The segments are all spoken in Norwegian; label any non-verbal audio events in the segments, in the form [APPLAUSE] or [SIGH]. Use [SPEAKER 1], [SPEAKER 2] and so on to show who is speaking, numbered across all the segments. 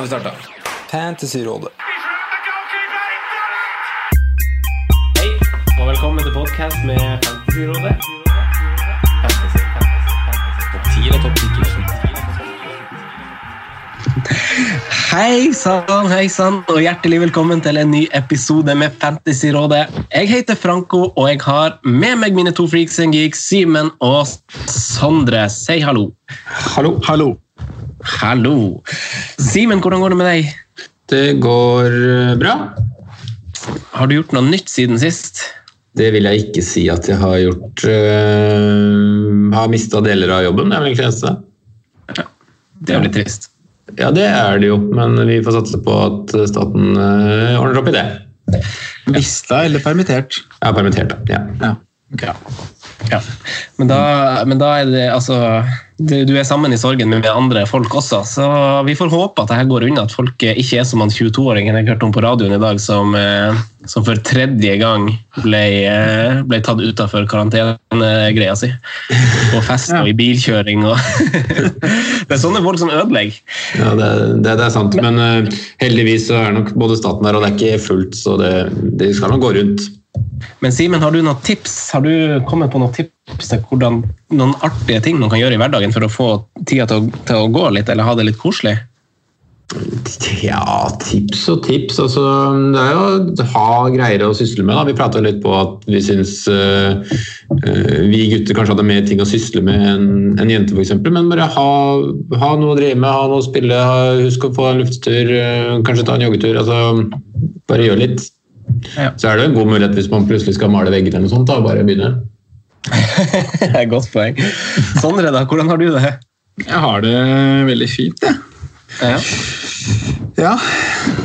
[SPEAKER 1] Nå har vi starta. Fantasyrådet.
[SPEAKER 2] Hei, og velkommen til podcast med Fantasyrådet. Fantasy, fantasy, fantasy. Topp 10 eller topp 10
[SPEAKER 3] Hei sann, hei sann, og hjertelig velkommen til en ny episode med Fantasyrådet. Jeg heter Franco, og jeg har med meg mine to freaks and geeks, Simen og Sondre. Si hallo.
[SPEAKER 1] Hallo. Hallo.
[SPEAKER 3] Hallo. Simen, hvordan går det med deg?
[SPEAKER 1] Det går eh, bra.
[SPEAKER 3] Har du gjort noe nytt siden sist?
[SPEAKER 1] Det vil jeg ikke si at jeg har gjort. Uh, har mista deler av jobben, det er vel egentlig det eneste.
[SPEAKER 3] Det er jo litt trist.
[SPEAKER 1] Ja, det er det jo, men vi får satse på at staten uh, ordner opp i det.
[SPEAKER 4] Mista eller permittert?
[SPEAKER 1] Ja, permittert, ja.
[SPEAKER 4] Ja.
[SPEAKER 3] Ja. Ja. Men, da, men da er det altså du, du er sammen i sorgen med andre folk også, så vi får håpe at det her går unna. At folk ikke er som han 22-åringen jeg hørte om på radioen i dag, som, eh, som for tredje gang ble, eh, ble tatt utafor karantenegreia si. På fest og i bilkjøring og [LAUGHS] Det er sånne folk som ødelegger.
[SPEAKER 1] Ja, det, det, det er sant, men uh, heldigvis så er nok både staten der, og det er ikke fullt, så det, det skal nok gå rundt.
[SPEAKER 3] Men Simen, har du noen tips? Har du kommet på noen tips til hvordan, noen artige ting man kan gjøre i hverdagen for å få tida til å, til å gå litt, eller ha det litt koselig?
[SPEAKER 1] Ja, tips og tips. Altså, det er jo å ha greier å sysle med. Da. Vi prata litt på at vi syns uh, uh, vi gutter kanskje hadde mer ting å sysle med enn en jente, f.eks. Men bare ha, ha, noe å drive med, ha noe å spille. Ha, husk å få en lufttur, uh, kanskje ta en joggetur. Altså, bare gjør litt.
[SPEAKER 3] Ja.
[SPEAKER 1] Så er det en god mulighet hvis man plutselig skal male vegger eller noe sånt. Da. Bare begynne. [LAUGHS]
[SPEAKER 3] det er et Godt poeng. Sondre, da, hvordan har du det?
[SPEAKER 4] Jeg har det veldig fint, jeg.
[SPEAKER 3] Ja.
[SPEAKER 4] Ja.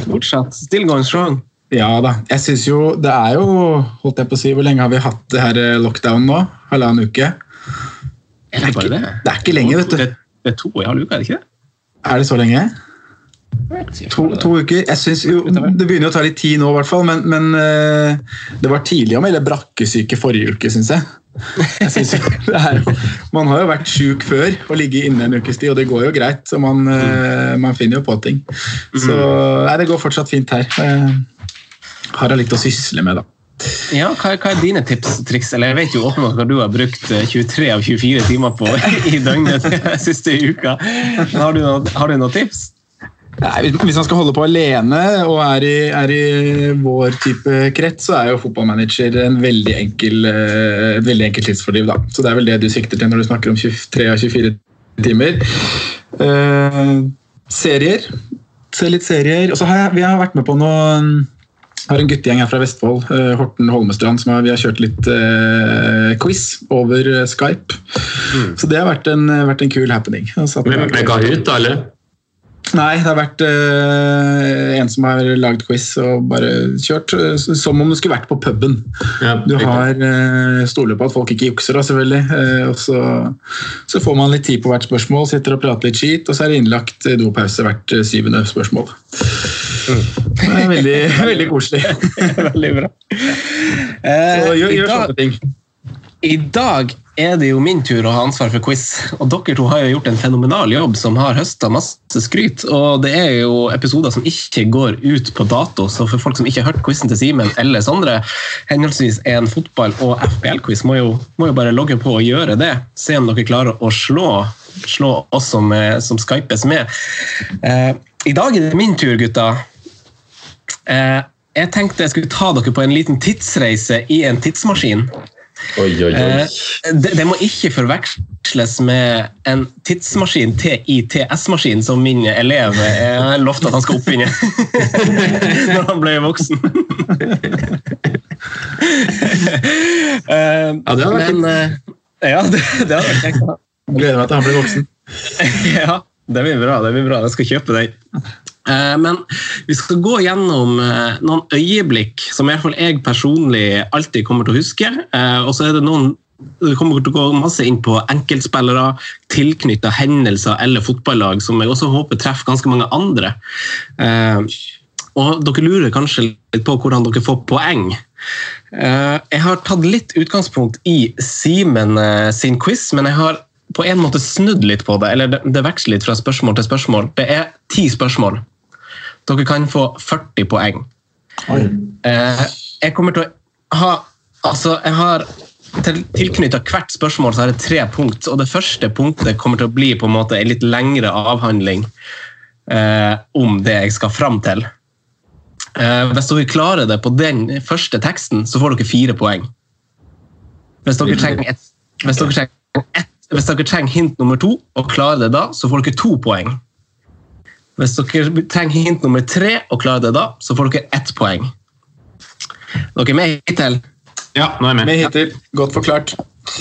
[SPEAKER 3] Fortsatt. Still going strong.
[SPEAKER 4] ja da. Jeg syns jo Det er jo Holdt jeg på å si, Hvor lenge har vi hatt det her lockdown nå? Halvannen uke?
[SPEAKER 3] Er det bare det?
[SPEAKER 4] Det er ikke lenge, vet du.
[SPEAKER 3] Det, det er to og en halv uke, er det ikke det?
[SPEAKER 4] Er det så lenge? To, to uker. Jeg synes jo, Det begynner å ta litt tid nå, i hvert fall, men, men eh, det var tidlig å melde brakkesyke forrige uke, syns jeg. jeg synes jo, [LAUGHS] er, man har jo vært sjuk før og ligget inne en ukes tid, og det går jo greit. så Man, eh, man finner jo på ting. Så nei, det går fortsatt fint her. Jeg har jeg litt å sysle med, da.
[SPEAKER 3] Ja, hva, hva er dine tips triks? Eller jeg vet jo åpenbart hva du har brukt eh, 23 av 24 timer på [LAUGHS] i døgnet [LAUGHS] siste uka. Har du noen, har du noen tips?
[SPEAKER 4] Nei, hvis- man skal holde på alene og er i, er i vår type krets, så er jo fotballmanager en veldig enkel, eh, et veldig enkelt tidsfordriv. Da. Så det er vel det du sikter til når du snakker om 23 av 24 timer. Eh, serier. Se litt serier. Og så har jeg, vi har vært med på noen har en guttegjeng her fra Vestfold, eh, Horten Holmestrand, som har, vi har kjørt litt eh, quiz over Skype. Skype. Så det har vært en, vært en kul happening.
[SPEAKER 1] Med, med Kahoot, da, eller?
[SPEAKER 4] Nei, det har vært uh, en som har lagd quiz og bare kjørt eh, som om du skulle vært på puben.
[SPEAKER 1] Ja,
[SPEAKER 4] Du har uh, stoler på at folk ikke jukser, da, selvfølgelig. Uh, og så, så får man litt tid på hvert spørsmål, sitter og prater litt skit, og så er det innlagt dopause hvert syvende spørsmål. Det er veldig, [LAUGHS] veldig koselig.
[SPEAKER 3] Veldig bra.
[SPEAKER 4] Så gjør, gjør sånne ting.
[SPEAKER 3] I dag er det jo min tur å ha ansvar for quiz, og dere to har jo gjort en fenomenal jobb som har høsta masse skryt. Og det er jo episoder som ikke går ut på dato, så for folk som ikke har hørt quizen til Simen eller Sondre, henholdsvis en fotball- og FBL-quiz, må, må jo bare logge på og gjøre det. Se om dere klarer å slå, slå oss som, eh, som skypes med. Eh, I dag er det min tur, gutta. Eh, jeg tenkte jeg skulle ta dere på en liten tidsreise i en tidsmaskin.
[SPEAKER 1] Oi, oi, oi.
[SPEAKER 3] Eh, det, det må ikke forveksles med en tidsmaskin, TITS-maskin, som min elev jeg har lovt at han skal oppfinne [LAUGHS] når han ble voksen. [LAUGHS] Eh,
[SPEAKER 1] Ja, det hadde vært
[SPEAKER 3] men, eh, ja, det, det hadde vært kjekt.
[SPEAKER 4] Gleder meg til han blir voksen. [LAUGHS]
[SPEAKER 3] ja, det blir bra. det blir bra. Jeg skal kjøpe den. Eh, Men vi skal gå gjennom eh, noen øyeblikk som i hvert fall jeg personlig alltid kommer til å huske. Eh, Og så er det noen det kommer til å gå masse inn på enkeltspillere, tilknytta hendelser eller fotballag, som jeg også håper treffer ganske mange andre. Og dere lurer kanskje litt på hvordan dere får poeng. Jeg har tatt litt utgangspunkt i Simen sin quiz, men jeg har på en måte snudd litt på det. Eller det veksler litt fra spørsmål til spørsmål. Det er ti spørsmål. Dere kan få 40 poeng. Eh, jeg kommer til å ha Altså, jeg har til, tilknytta hvert spørsmål så har jeg tre punkt, og det første punktet kommer til å bli på en måte en litt lengre avhandling eh, om det jeg skal fram til. Eh, hvis dere klarer det på den første teksten, så får dere fire poeng. Hvis dere trenger, et, hvis dere trenger, et, hvis dere trenger hint nummer to og klarer det da, så får dere to poeng. Hvis dere trenger hint nummer tre og klarer det da, så får dere ett poeng. Dere er med hittil?
[SPEAKER 1] Ja, nå er jeg
[SPEAKER 4] Med
[SPEAKER 1] med.
[SPEAKER 4] hittil. Godt forklart.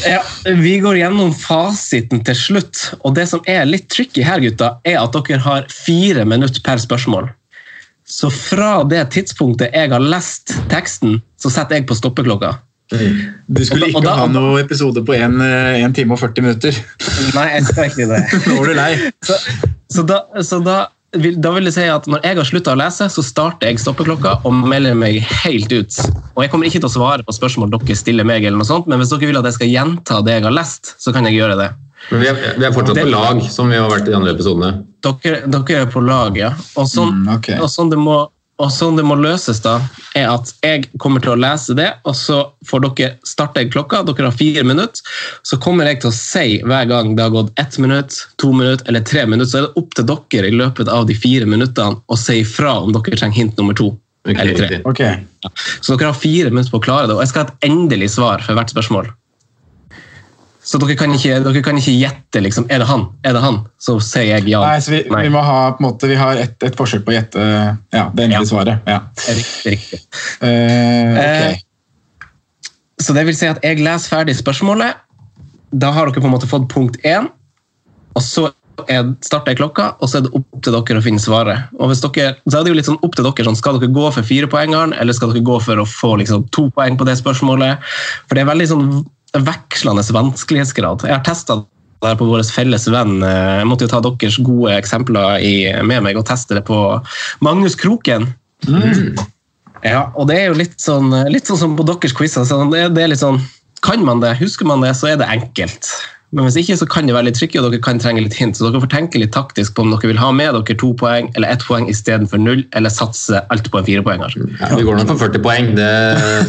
[SPEAKER 3] Ja, Vi går gjennom fasiten til slutt. og Det som er litt tricky her, gutta, er at dere har fire minutter per spørsmål. Så fra det tidspunktet jeg har lest teksten, så setter jeg på stoppeklokka.
[SPEAKER 4] Du skulle ikke
[SPEAKER 3] da-
[SPEAKER 4] ha noen episode på 1 time og 40 minutter.
[SPEAKER 3] Nei, jeg skal ikke det. [LAUGHS]
[SPEAKER 4] Nå var du lei.
[SPEAKER 3] Så, så, da, så da, da vil jeg si at når jeg har slutta å lese, så starter jeg stoppeklokka og melder meg helt ut. Og jeg kommer ikke til å svare på spørsmål dere stiller meg, eller noe sånt, men hvis dere vil at jeg skal gjenta det jeg har lest, så kan jeg gjøre det.
[SPEAKER 1] Men vi er, vi er fortsatt på lag, som vi har vært i de andre episodene.
[SPEAKER 3] Dere, dere er på lag, ja. Og sånn,
[SPEAKER 4] Mm, okay.
[SPEAKER 3] og sånn det må og sånn det må løses, da, er at jeg kommer til å lese det, og så får dere starte klokka. Dere har fire minutter. Så kommer jeg til å si hver gang det har gått ett minutt, to minutter eller tre minutter, så er det opp til dere i løpet av de fire minuttene å si ifra om dere trenger hint nummer to.
[SPEAKER 1] Okay,
[SPEAKER 3] eller tre.
[SPEAKER 4] Okay.
[SPEAKER 3] Så dere har fire minutter på å klare det, og jeg skal ha et endelig svar for hvert spørsmål. Så dere kan ikke, dere kan ikke gjette liksom, er det han, er det han, så sier jeg ja.
[SPEAKER 4] Nei, så vi,
[SPEAKER 3] Nei.
[SPEAKER 4] vi må ha på en måte, vi har et, et forsøk på å gjette ja, det endelige
[SPEAKER 3] Ja.
[SPEAKER 4] svaret. Ja.
[SPEAKER 3] Riktig, riktig.
[SPEAKER 4] Uh, ok.
[SPEAKER 3] uh, Så det vil si at jeg leser ferdig spørsmålet. Da har dere på en måte fått punkt én. Og så er, starter jeg klokka, og så er det opp til dere å finne svaret. Og hvis dere, så er det jo litt sånn opp til dere, sånn, Skal dere gå for firepoengeren, eller skal dere gå for å få liksom, to poeng på det spørsmålet? For det er veldig sånn vekslende vanskelighetsgrad. Jeg har testa det her på vår felles venn. Jeg måtte jo ta deres gode eksempler i, med meg og teste det på Magnus Kroken. Ja, og det er jo litt sånn, litt sånn som på deres quizer. Sånn, det, det er litt sånn, kan man det, husker man det, så er det enkelt. Men hvis ikke, så kan det være litt tricky, og dere kan trenge litt hint. Så dere får tenke litt taktisk på om dere vil ha med dere to poeng eller ett poeng istedenfor null, eller satse alt på en firepoenger.
[SPEAKER 1] Ja, vi går nok for 40 poeng, det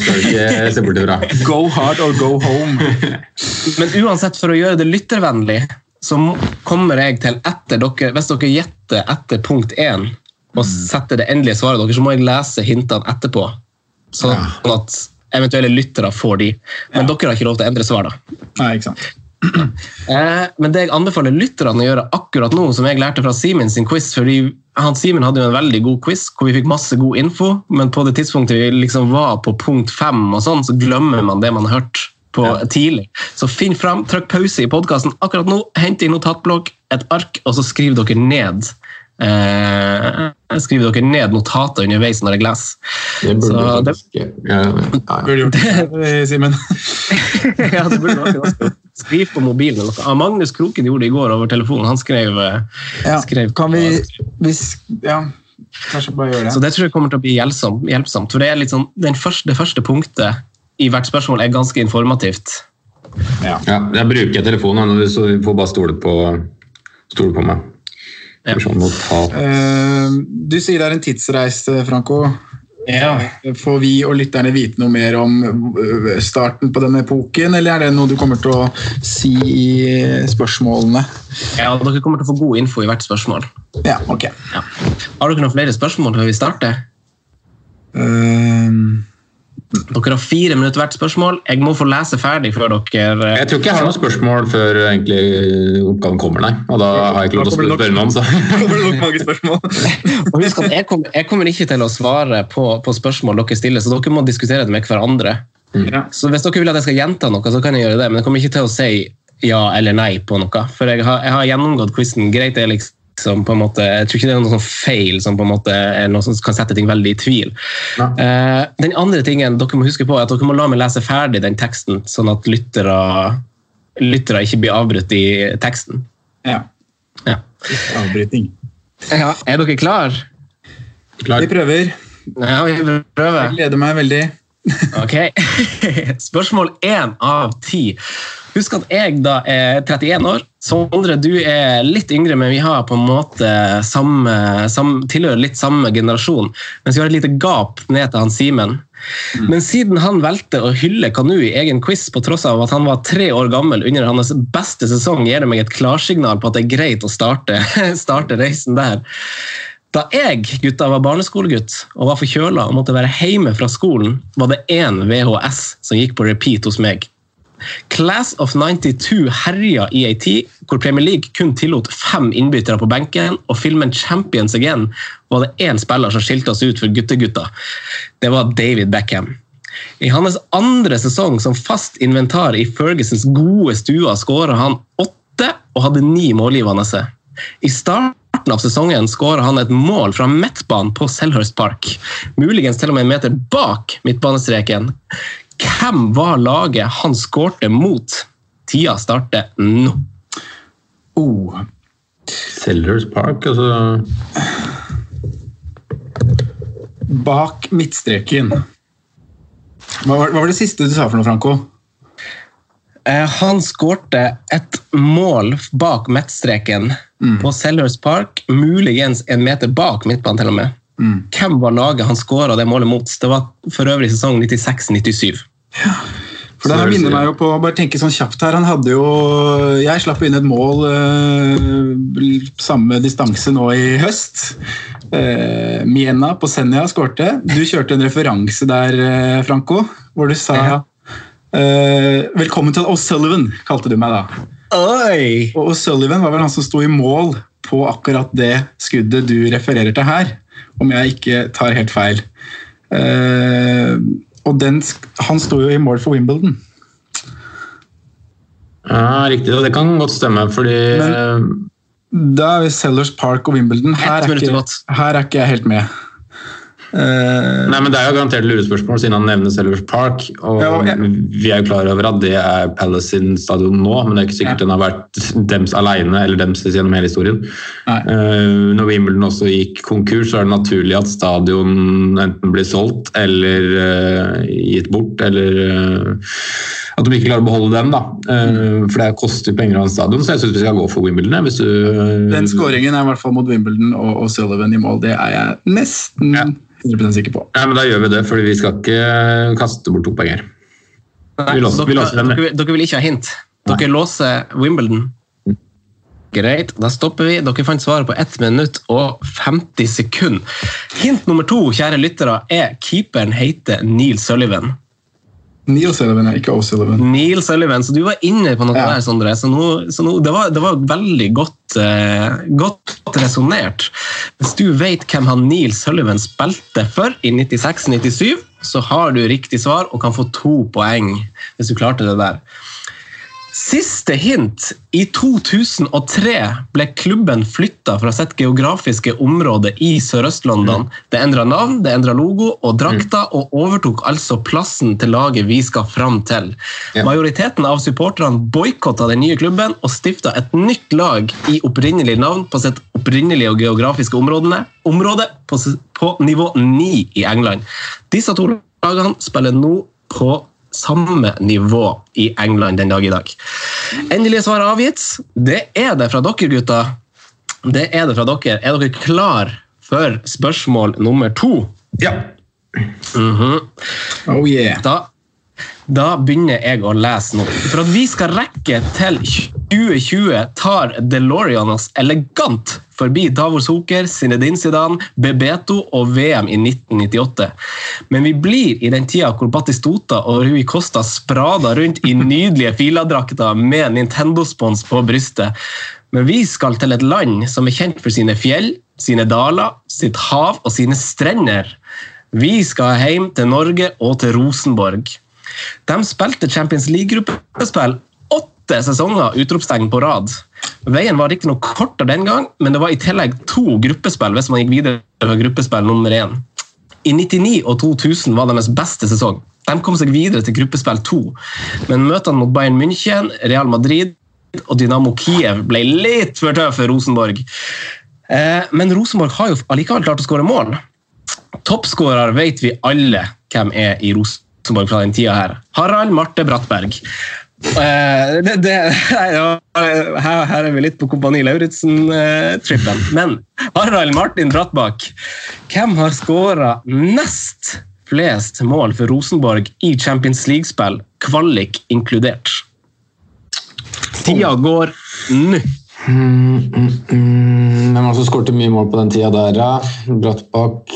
[SPEAKER 1] skal vi ikke se bort ifra. [LAUGHS]
[SPEAKER 4] Go hard or go home. [LAUGHS]
[SPEAKER 3] Men uansett, for å gjøre det lyttervennlig, så kommer jeg til etter dere Hvis dere gjetter etter punkt én og setter det endelige svaret deres, så må jeg lese hintene etterpå. Sånn at eventuelle lyttere får de. Men dere har ikke lov til å endre svar, da.
[SPEAKER 4] Nei, ikke sant. [CLEARS THROAT]
[SPEAKER 3] Eh, men det jeg anbefaler lytterne å gjøre akkurat nå, som jeg lærte fra Simen sin quiz fordi han Simen hadde jo en veldig god quiz hvor vi fikk masse god info, men på det tidspunktet vi liksom var på punkt fem, og sånn, så glemmer man det man har hørt på tidlig. Så finn fram, trykk pause i podkasten akkurat nå, hent inn notatblokk, et ark, og så skriv dere ned. Eh, skriver dere ned notater underveis når jeg leser.
[SPEAKER 1] Det burde
[SPEAKER 3] Så
[SPEAKER 1] du faktisk gjøre. Ja, ja, ja.
[SPEAKER 4] Burde gjort [LAUGHS] det, Simen.
[SPEAKER 3] ja, det burde du ganske Skriv på mobilen. eller noe. Ah, Magnus Kroken gjorde det i går over telefonen. Han skrev, eh,
[SPEAKER 4] Ja,
[SPEAKER 3] skrev
[SPEAKER 4] kan vi hvis, Ja, kanskje bare gjøre
[SPEAKER 3] Så
[SPEAKER 4] det.
[SPEAKER 3] det tror jeg kommer til å bli hjelpsomt. hjelpsomt for det, er litt sånn, den første, det første punktet i hvert spørsmål er ganske informativt.
[SPEAKER 4] Ja.
[SPEAKER 1] Ja, jeg bruker telefonen, så du får bare stole på, stole på meg.
[SPEAKER 3] Ja.
[SPEAKER 1] Sånn.
[SPEAKER 4] Eh, du sier det er en tidsreise, Franco. Ja. Får vi og lytterne vite noe mer om øh, starten på denne epoken, eller er det noe du kommer til å si i spørsmålene?
[SPEAKER 3] Ja, Dere kommer til å få god info i hvert spørsmål.
[SPEAKER 4] Ja, ok.
[SPEAKER 3] Har dere noen flere spørsmål før vi starter?
[SPEAKER 4] Eh,
[SPEAKER 3] Dere har fire minutter hvert spørsmål. Jeg må få lese ferdig før dere
[SPEAKER 1] Jeg tror ikke jeg har noen spørsmål før egentlig oppgaven kommer, nei. Og da har jeg ikke lov til å spørre noen, så [LAUGHS]
[SPEAKER 4] Kommer det nok mange spørsmål? [LAUGHS]
[SPEAKER 3] Og husk at jeg, kommer, jeg kommer ikke til å svare på, på spørsmål dere stiller, så dere må diskutere det med hverandre.
[SPEAKER 4] Ja.
[SPEAKER 3] Så hvis dere vil at jeg skal gjenta noe, så kan jeg gjøre det, men jeg kommer ikke til å si ja eller nei på noe. For jeg har, jeg har gjennomgått quizen. Greit, det er liksom på en måte, Jeg tror ikke det er noe sånn feil som på en måte er noe som kan sette ting veldig i tvil. Eh, den andre tingen dere må huske på er at dere må la meg lese ferdig den teksten, sånn at lyttere, lyttere ikke blir avbrutt i teksten.
[SPEAKER 4] Ja.
[SPEAKER 3] Ja.
[SPEAKER 4] Avbryting.
[SPEAKER 3] Ja, er dere klar?
[SPEAKER 4] Vi prøver.
[SPEAKER 3] Ja, vi prøver.
[SPEAKER 4] Jeg gleder meg veldig.
[SPEAKER 3] Ok. [LAUGHS] Spørsmål én av ti. Husk at jeg da er 31 år. Sondre, du er litt yngre, men vi har på en måte samme, samme, tilhører litt samme generasjon. Mens vi har et lite gap ned til han Simen. Men siden han valgte å hylle Kanu i egen quiz på tross av at han var tre år gammel under hans beste sesong, gir det meg et klarsignal på at det er greit å starte, [LAUGHS] starte reisen der. Da jeg gutta var barneskolegutt og var forkjøla og måtte være hjemme fra skolen, var det én VHS som gikk på repeat hos meg. Class of 92 herja i ei tid hvor Premier League kun tillot fem innbyttere på benken, og filmen Champions Again var det én spiller som skilte oss ut for guttegutta. Det var David Beckham. I hans andre sesong som fast inventar i Fergusons gode stua skåra han åtte og hadde ni målgivende. I starten av sesongen skåra han et mål fra midtbanen på Selhurst Park. Muligens til og med en meter bak midtbanestreken. Hvem var laget han skårte mot? Tida starter nå.
[SPEAKER 4] Oh.
[SPEAKER 1] Sellers Park, altså
[SPEAKER 4] Bak midtstreken. Hva var, hva var det siste du sa for noe, Franco?
[SPEAKER 3] Eh, Han skårte et mål bak midtstreken på Sellers Park, muligens en meter bak midtbanen til og med. Hvem var laget han skåra det målet mot? Det var for øvrig sesong 96-97.
[SPEAKER 4] For det her minner meg jo på bare tenke sånn kjapt her, han hadde jo Jeg slapp inn et mål eh, samme distanse nå i høst. Eh, Miena på Senja skårte. Du kjørte en referanse der, eh, Franco, hvor du sa
[SPEAKER 3] Ja.
[SPEAKER 4] eh, 'Velkommen til O'Sullivan', kalte du meg da.
[SPEAKER 3] Oi!
[SPEAKER 4] Og O'Sullivan var vel han som sto i mål på akkurat det skuddet du refererer til her, om jeg ikke tar helt feil. Uh, og den, han sto jo i mål for Wimbledon.
[SPEAKER 1] Ja, riktig. og Det kan godt stemme, fordi
[SPEAKER 4] Men- Da er vi Sellers Park og Wimbledon. Her er, ikke, her er ikke jeg helt med. Eh,
[SPEAKER 1] Nei, men Det er jo garantert lurespørsmål siden han nevner Sellers Park. og
[SPEAKER 4] Ja, og
[SPEAKER 1] Vi er jo klar over at det er Palace sin stadion nå, men det er ikke sikkert den har vært dems alene eller dems gjennom hele historien. Eh, når Wimbledon også gikk konkurs, så er det naturlig at stadion enten blir solgt eller uh, gitt bort, eller at de ikke klarer å beholde den. da. Mm. for det koster penger å ha en stadion, så jeg syns vi skal gå for Wimbledon. Hvis du,
[SPEAKER 4] den skåringen er i hvert fall mot Wimbledon og, og Sullivan i mål. Det er jeg nesten
[SPEAKER 1] Ja.
[SPEAKER 4] 100 sikker på.
[SPEAKER 1] Ja, men Da gjør vi det, fordi vi skal ikke kaste bort to penger.
[SPEAKER 3] Nei,
[SPEAKER 1] Vi låser- vi
[SPEAKER 3] dere,
[SPEAKER 1] låser den,
[SPEAKER 3] dere, dere vil ikke ha hint? Dere låser Wimbledon? Greit, da stopper vi. Dere fant svaret på 1 minutt og 50 sekunder. Hint nummer to, kjære lyttere, er keeperen heter Neil Sullivan.
[SPEAKER 4] Neil Sullivan, ikke O'Sullivan.
[SPEAKER 3] Neil Sullivan, så du var inne på noe
[SPEAKER 4] Ja.
[SPEAKER 3] der, Sondre. Så, nå, så nå, det, var, det var veldig godt, eh, godt resonnert. Hvis du vet hvem han Neil Sullivan spilte for i 96-97, så har du riktig svar og kan få to poeng hvis du klarte det der. Siste hint. I 2003 ble klubben flytta fra sitt geografiske område i Sørøst-London. Det endra navn, det endra logo og drakta, og overtok altså plassen til laget vi skal fram til.
[SPEAKER 1] Ja.
[SPEAKER 3] Majoriteten av supporterne boikotta den nye klubben og stifta et nytt lag i opprinnelig navn på sitt opprinnelige og geografiske områdene, område på, på nivå 9 i England. Disse to lagene spiller nå på samme nivå i England den dag i dag. Endelig svar avgitt. Det er det fra dere, gutter. Det er det fra dere. Er dere klar for spørsmål nummer to?
[SPEAKER 1] Ja.
[SPEAKER 3] Mhm.
[SPEAKER 4] Oh yeah.
[SPEAKER 3] Da, Da begynner jeg å lese nå. For at vi skal rekke til 2020, tar DeLorean oss elegant forbi Davor Zucker, Zinedine Zidane, Bebeto og VM i 1998. Men vi blir i den tida hvor Batistota og Rui Costa sprada rundt i nydelige filadrakter med Nintendo-spons på brystet. Men vi skal til et land som er kjent for sine fjell, sine daler, sitt hav og sine strender. Vi skal hjem til Norge og til Rosenborg. De spilte Champions League-gruppespill åtte sesonger utropstegn på rad. Veien var riktignok kortere den gang, men det var i tillegg to gruppespill hvis man gikk videre fra gruppespill nummer én. I 99 og 2000 var deres beste sesong. De kom seg videre til gruppespill to, men møtene mot Bayern München, Real Madrid og Dynamo Kiev ble litt for tøffe for Rosenborg. Eh, Men Rosenborg har jo allikevel klart å skåre mål. Toppskårer vet vi alle hvem er i Rosenborg fra den tida her. Harald Marte Brattberg. Uh, det, det, ja, her, her er vi litt på Kompani Lauritzen-trippen. Men Harald Martin Brattbakk, hvem har skåra nest flest mål for Rosenborg i Champions League-spill, kvalik inkludert? Tida går nå.
[SPEAKER 1] Mm, mm, mm. Hvem var det som skåret mye mål på den tida der? Brattbakk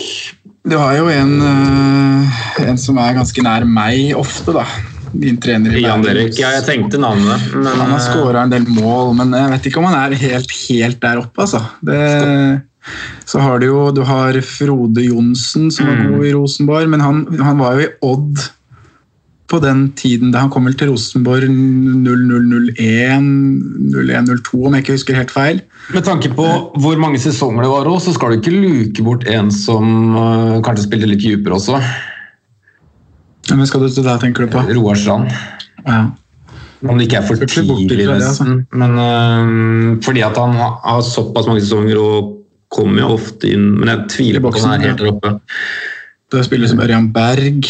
[SPEAKER 4] Du har jo en, øh, en som er ganske nær meg ofte, da. Din trener i
[SPEAKER 1] Jan. Derek. Ja, jeg tenkte navnet. Men,
[SPEAKER 4] Han har skåra en del mål, men jeg vet ikke om han er helt, helt der oppe, altså. Det, så har du jo du har Frode Johnsen, som var
[SPEAKER 1] Mm.
[SPEAKER 4] god i Rosenborg, men han, han var jo i Odd på den tiden da han kom vel til Rosenborg 0001, 0102, om jeg ikke husker helt feil.
[SPEAKER 1] Med tanke på hvor mange sesonger det var òg, så skal du ikke luke bort en som uh, kanskje spilte litt dypere også.
[SPEAKER 4] Hvem skal du til da, tenker du på?
[SPEAKER 1] Roar Strand.
[SPEAKER 4] Ja.
[SPEAKER 1] Om det ikke er for tidlig,
[SPEAKER 4] det, altså.
[SPEAKER 1] nesten. Men uh, fordi at han har såpass mange sesonger og kommer jo ofte inn Men jeg tviler på at han er helt der oppe.
[SPEAKER 4] Da spiller som Ørjan Berg.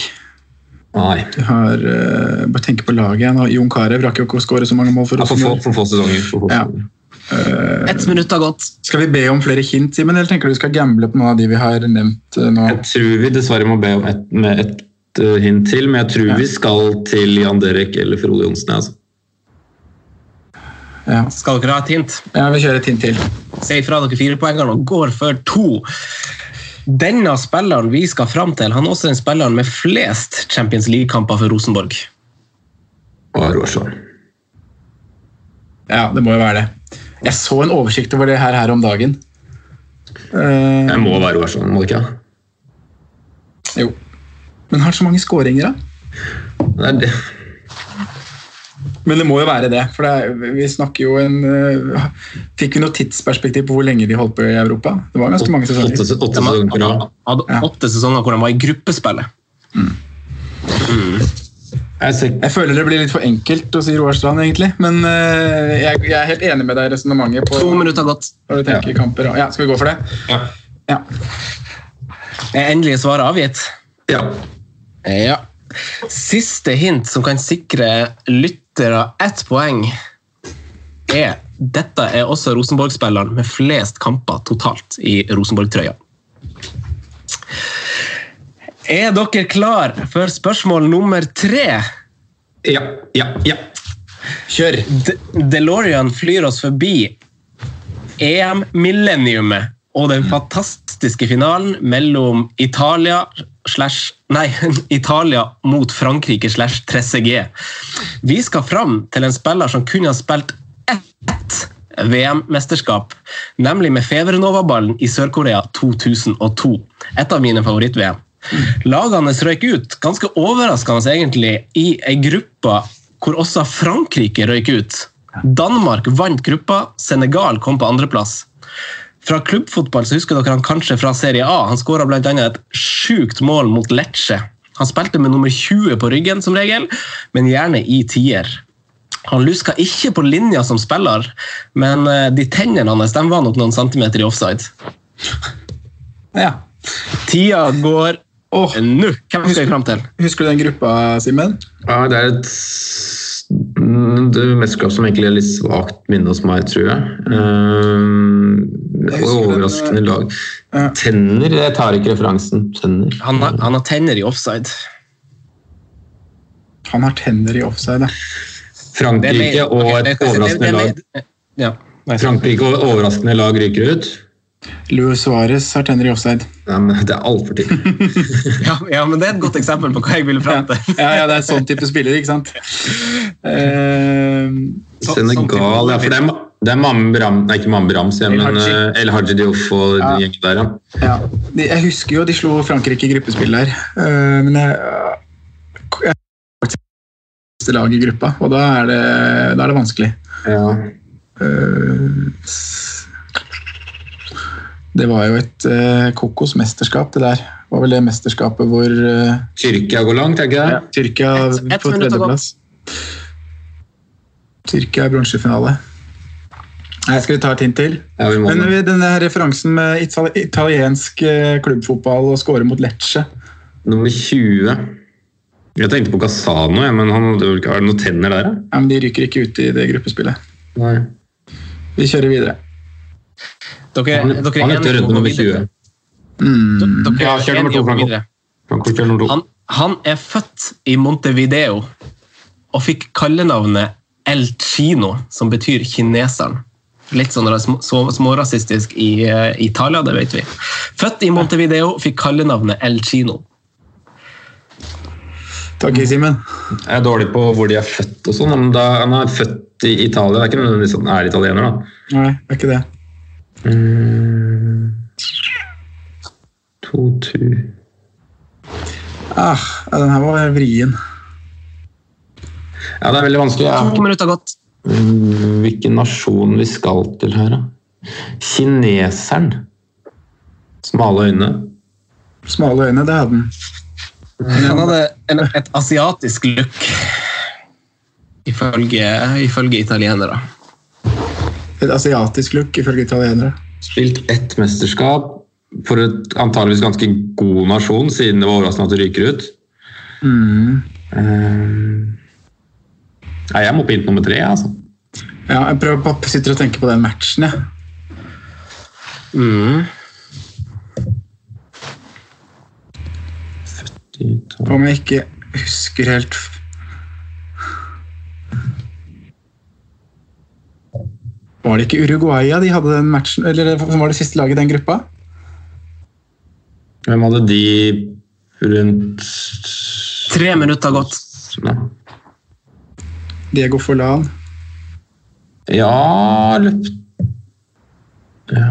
[SPEAKER 1] Nei.
[SPEAKER 4] Du har uh, Bare tenke på laget igjen. Jon Carew rakk jo ikke å skåre så mange mål for
[SPEAKER 1] Ja, for, få, for få sesonger.
[SPEAKER 4] Ja.
[SPEAKER 1] Uh,
[SPEAKER 3] Ett minutt har gått.
[SPEAKER 4] Skal vi be om flere hint, Simen, eller tenker du vi skal gamble på noen av de vi har nevnt uh, nå?
[SPEAKER 1] Jeg tror vi dessverre må be om et, med et hint til, men jeg tror vi skal til Jan Derek eller Frode Johnsen. Altså.
[SPEAKER 4] Ja.
[SPEAKER 3] Skal dere ha et hint?
[SPEAKER 4] ja, vi kjører et hint til.
[SPEAKER 3] Si fra dere firepoengerne og går for to. Denne spilleren vi skal fram til, han er også den spilleren med flest Champions League-kamper for Rosenborg.
[SPEAKER 1] Og Roar
[SPEAKER 4] Ja, det må jo være det. Jeg så en oversikt over det her, her om dagen. Uh,
[SPEAKER 1] jeg må være Roar må det ikke?
[SPEAKER 4] jo. Men har så mange skåringer, da?
[SPEAKER 1] Det er det.
[SPEAKER 4] Men det må jo være det. For det er, vi snakker jo en eh, Fikk vi noe tidsperspektiv på hvor lenge de holdt på i Europa? Det var ganske mange
[SPEAKER 1] Åtte,
[SPEAKER 4] sesonger.
[SPEAKER 1] åtte
[SPEAKER 3] De
[SPEAKER 1] sesonger rad.
[SPEAKER 3] hadde
[SPEAKER 4] Ja.
[SPEAKER 3] åtte sesonger hvor de var i gruppespillet.
[SPEAKER 1] Jeg Mm.
[SPEAKER 4] Jeg føler det blir litt for enkelt å si Roar Strand, egentlig. Men uh, jeg, jeg er helt enig med deg i resonnementet
[SPEAKER 3] To minutter har gått.
[SPEAKER 4] når du tenker kamper. Ja, skal vi gå for det?
[SPEAKER 1] Ja.
[SPEAKER 4] Ja.
[SPEAKER 3] Er endelige svaret avgitt?
[SPEAKER 1] ja.
[SPEAKER 3] Ja. Siste hint som kan sikre lyttere ett poeng, er dette er også Rosenborg-spilleren med flest kamper totalt i Rosenborg-trøya. Er dere klar for spørsmål nummer tre?
[SPEAKER 1] Ja, ja, ja.
[SPEAKER 4] Kjør!
[SPEAKER 3] De DeLorean flyr oss forbi EM-millenniumet og den fantastiske finalen mellom Italia slash Nei, [LAUGHS] Italia mot Frankrike slash 3CG. Vi skal fram til en spiller som kunne ha spilt ett VM-mesterskap, nemlig med Fevrenova-ballen i Sør-Korea 2002. Et av mine favoritt-VM. Lagene røyk ut, ganske overraskende egentlig, i ei gruppe hvor også Frankrike røyk ut. Danmark vant gruppa, Senegal kom på andreplass. Fra klubbfotball så husker dere han kanskje fra Serie A. Han skåra bl.a. et sjukt mål mot Lecce. Han spilte med nummer 20 på ryggen, som regel, men gjerne i tier. Han luska ikke på linja som spiller, men eh, de tennene hans de var nok noen centimeter i offside. [LAUGHS]
[SPEAKER 4] Ja.
[SPEAKER 3] Tida går
[SPEAKER 4] oh.
[SPEAKER 3] nå. Hvem skal vi fram til?
[SPEAKER 4] husker du den gruppa, Simen?
[SPEAKER 1] ja det er et det mesterskap som egentlig er litt svakt minne hos meg, tror jeg. Um,
[SPEAKER 4] Jeg
[SPEAKER 1] overraskende lag. Tenner, jeg tar ikke referansen. Tenner.
[SPEAKER 3] Han har, han har tenner i offside.
[SPEAKER 4] Han har tenner i offside, ja.
[SPEAKER 1] Frankrike og et overraskende lag
[SPEAKER 3] Ja.
[SPEAKER 1] Frankrike og overraskende lag ryker ut.
[SPEAKER 4] Luis Suárez har tenner i offside.
[SPEAKER 1] Ja, men Det er altfor tidlig. [LAUGHS]
[SPEAKER 3] Ja, ja, men det er et godt eksempel på hva jeg ville fram til.
[SPEAKER 4] Ja, ja, det er sånn type spiller, ikke sant? Uh,
[SPEAKER 3] Så-
[SPEAKER 1] Senegal, ja. For det er, det er Mambe Ram, nei, ikke
[SPEAKER 4] El
[SPEAKER 1] men
[SPEAKER 4] Hadji.
[SPEAKER 1] eh, El Haji Diouf og
[SPEAKER 4] Ja.
[SPEAKER 1] gjengen der, ja.
[SPEAKER 4] ja. Jeg husker jo de slo Frankrike i gruppespill der, uh, men jeg, jeg lag i gruppa, og da er det, da er det vanskelig.
[SPEAKER 1] ja.
[SPEAKER 4] Eh, det var jo et uh, kokosmesterskap, det der. Det var vel det mesterskapet hvor eh,
[SPEAKER 1] Tyrkia går langt, er ikke det?
[SPEAKER 4] Tyrkia
[SPEAKER 3] et, et
[SPEAKER 4] på tredjeplass. Tyrkia er bronsefinale. Nei, skal vi ta et hint til?
[SPEAKER 1] Ja, vi må
[SPEAKER 4] Men med. denne her referansen med itali italiensk eh, klubbfotball og score mot Lecce
[SPEAKER 1] Nummer 20. Jeg tenkte på Casano, ja, men han hadde vel ikke noen tenner der? ja?
[SPEAKER 4] ja, men De ryker ikke ut i det gruppespillet.
[SPEAKER 1] Nei.
[SPEAKER 4] Vi kjører videre.
[SPEAKER 3] Dere,
[SPEAKER 1] Han,
[SPEAKER 3] dere er
[SPEAKER 1] han runde nummer 20.
[SPEAKER 4] Mm.
[SPEAKER 3] Dere
[SPEAKER 1] Ja, kjør nummer to,
[SPEAKER 3] om å gå
[SPEAKER 1] Franco. Franco kjører nummer to.
[SPEAKER 3] Han, han er født i Montevideo og fikk kallenavnet El Chino, som betyr kineseren. Litt sånn ras- så- smårasistisk i eh, Italia, det vet vi. Født i Montevideo, fikk kallenavnet El Chino.
[SPEAKER 4] Takk, Simen.
[SPEAKER 1] Jeg er dårlig på hvor de er født og sånn, men da, han er født i Italia. Det er ikke nødvendigvis at han er italiener, da.
[SPEAKER 4] Nei, det er ikke det.
[SPEAKER 1] Mm. To, to.
[SPEAKER 4] Ah, ja, den her var vrien.
[SPEAKER 1] Ja, det er veldig vanskelig.
[SPEAKER 3] To minutter gått.
[SPEAKER 1] Mm, Hvilken nasjon vi skal til her, da? Kineseren. Smale øyne.
[SPEAKER 4] Smale øyne, det hadde den.
[SPEAKER 3] Han hadde en, et asiatisk look, ifølge, ifølge italienere.
[SPEAKER 4] Et asiatisk look, ifølge italienere.
[SPEAKER 1] Spilt ett mesterskap for et antageligvis ganske god nasjon, siden det var overraskende at det ryker ut.
[SPEAKER 4] Mm.
[SPEAKER 1] Eh, Nei, jeg må på hint nummer tre, altså.
[SPEAKER 4] Ja, jeg prøver på, sitter og tenker på den matchen, jeg.
[SPEAKER 3] Mm.
[SPEAKER 4] Om jeg ikke husker helt Var det ikke Uruguaya de hadde den matchen, eller som var det siste laget i den gruppa?
[SPEAKER 1] Hvem hadde de rundt
[SPEAKER 3] Tre minutter gått.
[SPEAKER 4] Diego Forlan.
[SPEAKER 1] Ja løpt Ja.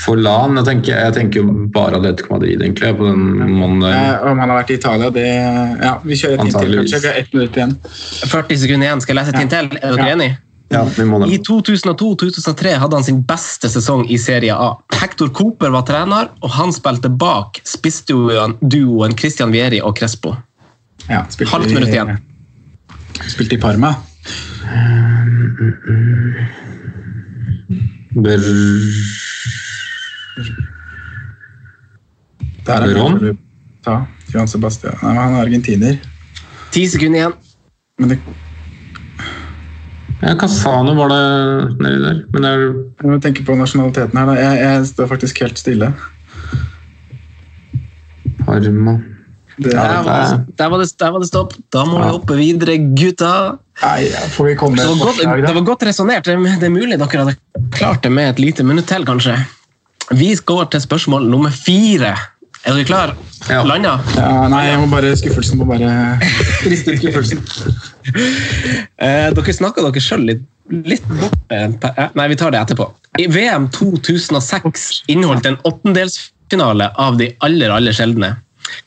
[SPEAKER 1] Forlan jeg tenker, jeg tenker jo bare Atletico Madrid, egentlig. på den måneden.
[SPEAKER 4] Eh, om han har vært i Italia, det Ja, vi kjører et hint til, kanskje. Vi har ett minutt igjen.
[SPEAKER 3] 40 sekunder igjen. Skal jeg lese et hint til? Er dere
[SPEAKER 4] Ja.
[SPEAKER 3] enige?
[SPEAKER 1] Ja,
[SPEAKER 3] I 2002-2003 hadde han sin beste sesong i Serie A. Hector Cooper var trener, og han spilte bak spissduoen Christian Vieri og Crespo.
[SPEAKER 4] Ja,
[SPEAKER 3] Halvt minutt igjen.
[SPEAKER 4] Spilte i Parma. Der er
[SPEAKER 1] Ron.
[SPEAKER 4] Ja, ta. Johan Sebastian. Nei, han er argentiner.
[SPEAKER 3] Ti sekunder igjen.
[SPEAKER 4] Men det,
[SPEAKER 1] Ja, Casano var det nedi der. Men det er
[SPEAKER 4] jeg må tenke på nasjonaliteten her. Da. Jeg, jeg står faktisk helt stille.
[SPEAKER 1] Parma
[SPEAKER 4] Det,
[SPEAKER 1] Ja,
[SPEAKER 3] Der var, det, der, var det, der var det stopp. Da må vi hoppe videre, gutta.
[SPEAKER 4] nei, får vi komme med
[SPEAKER 3] Det
[SPEAKER 4] et
[SPEAKER 3] var godt,
[SPEAKER 4] forslag,
[SPEAKER 3] det var godt resonnert. Det er- det er mulig dere hadde klart det med et lite minutt til, kanskje. Vi går til spørsmål nummer fire. Er du klar?
[SPEAKER 1] Ja.
[SPEAKER 3] Landa?
[SPEAKER 4] Ja, nei, jeg må bare skuffelsen må bare [LAUGHS] riste ut skuffelsen.
[SPEAKER 3] Eh, dere snakka dere sjøl litt, litt bort eh, Nei, vi tar det etterpå. I VM 2006 inneholdt en åttendelsfinale av de aller, aller sjeldne.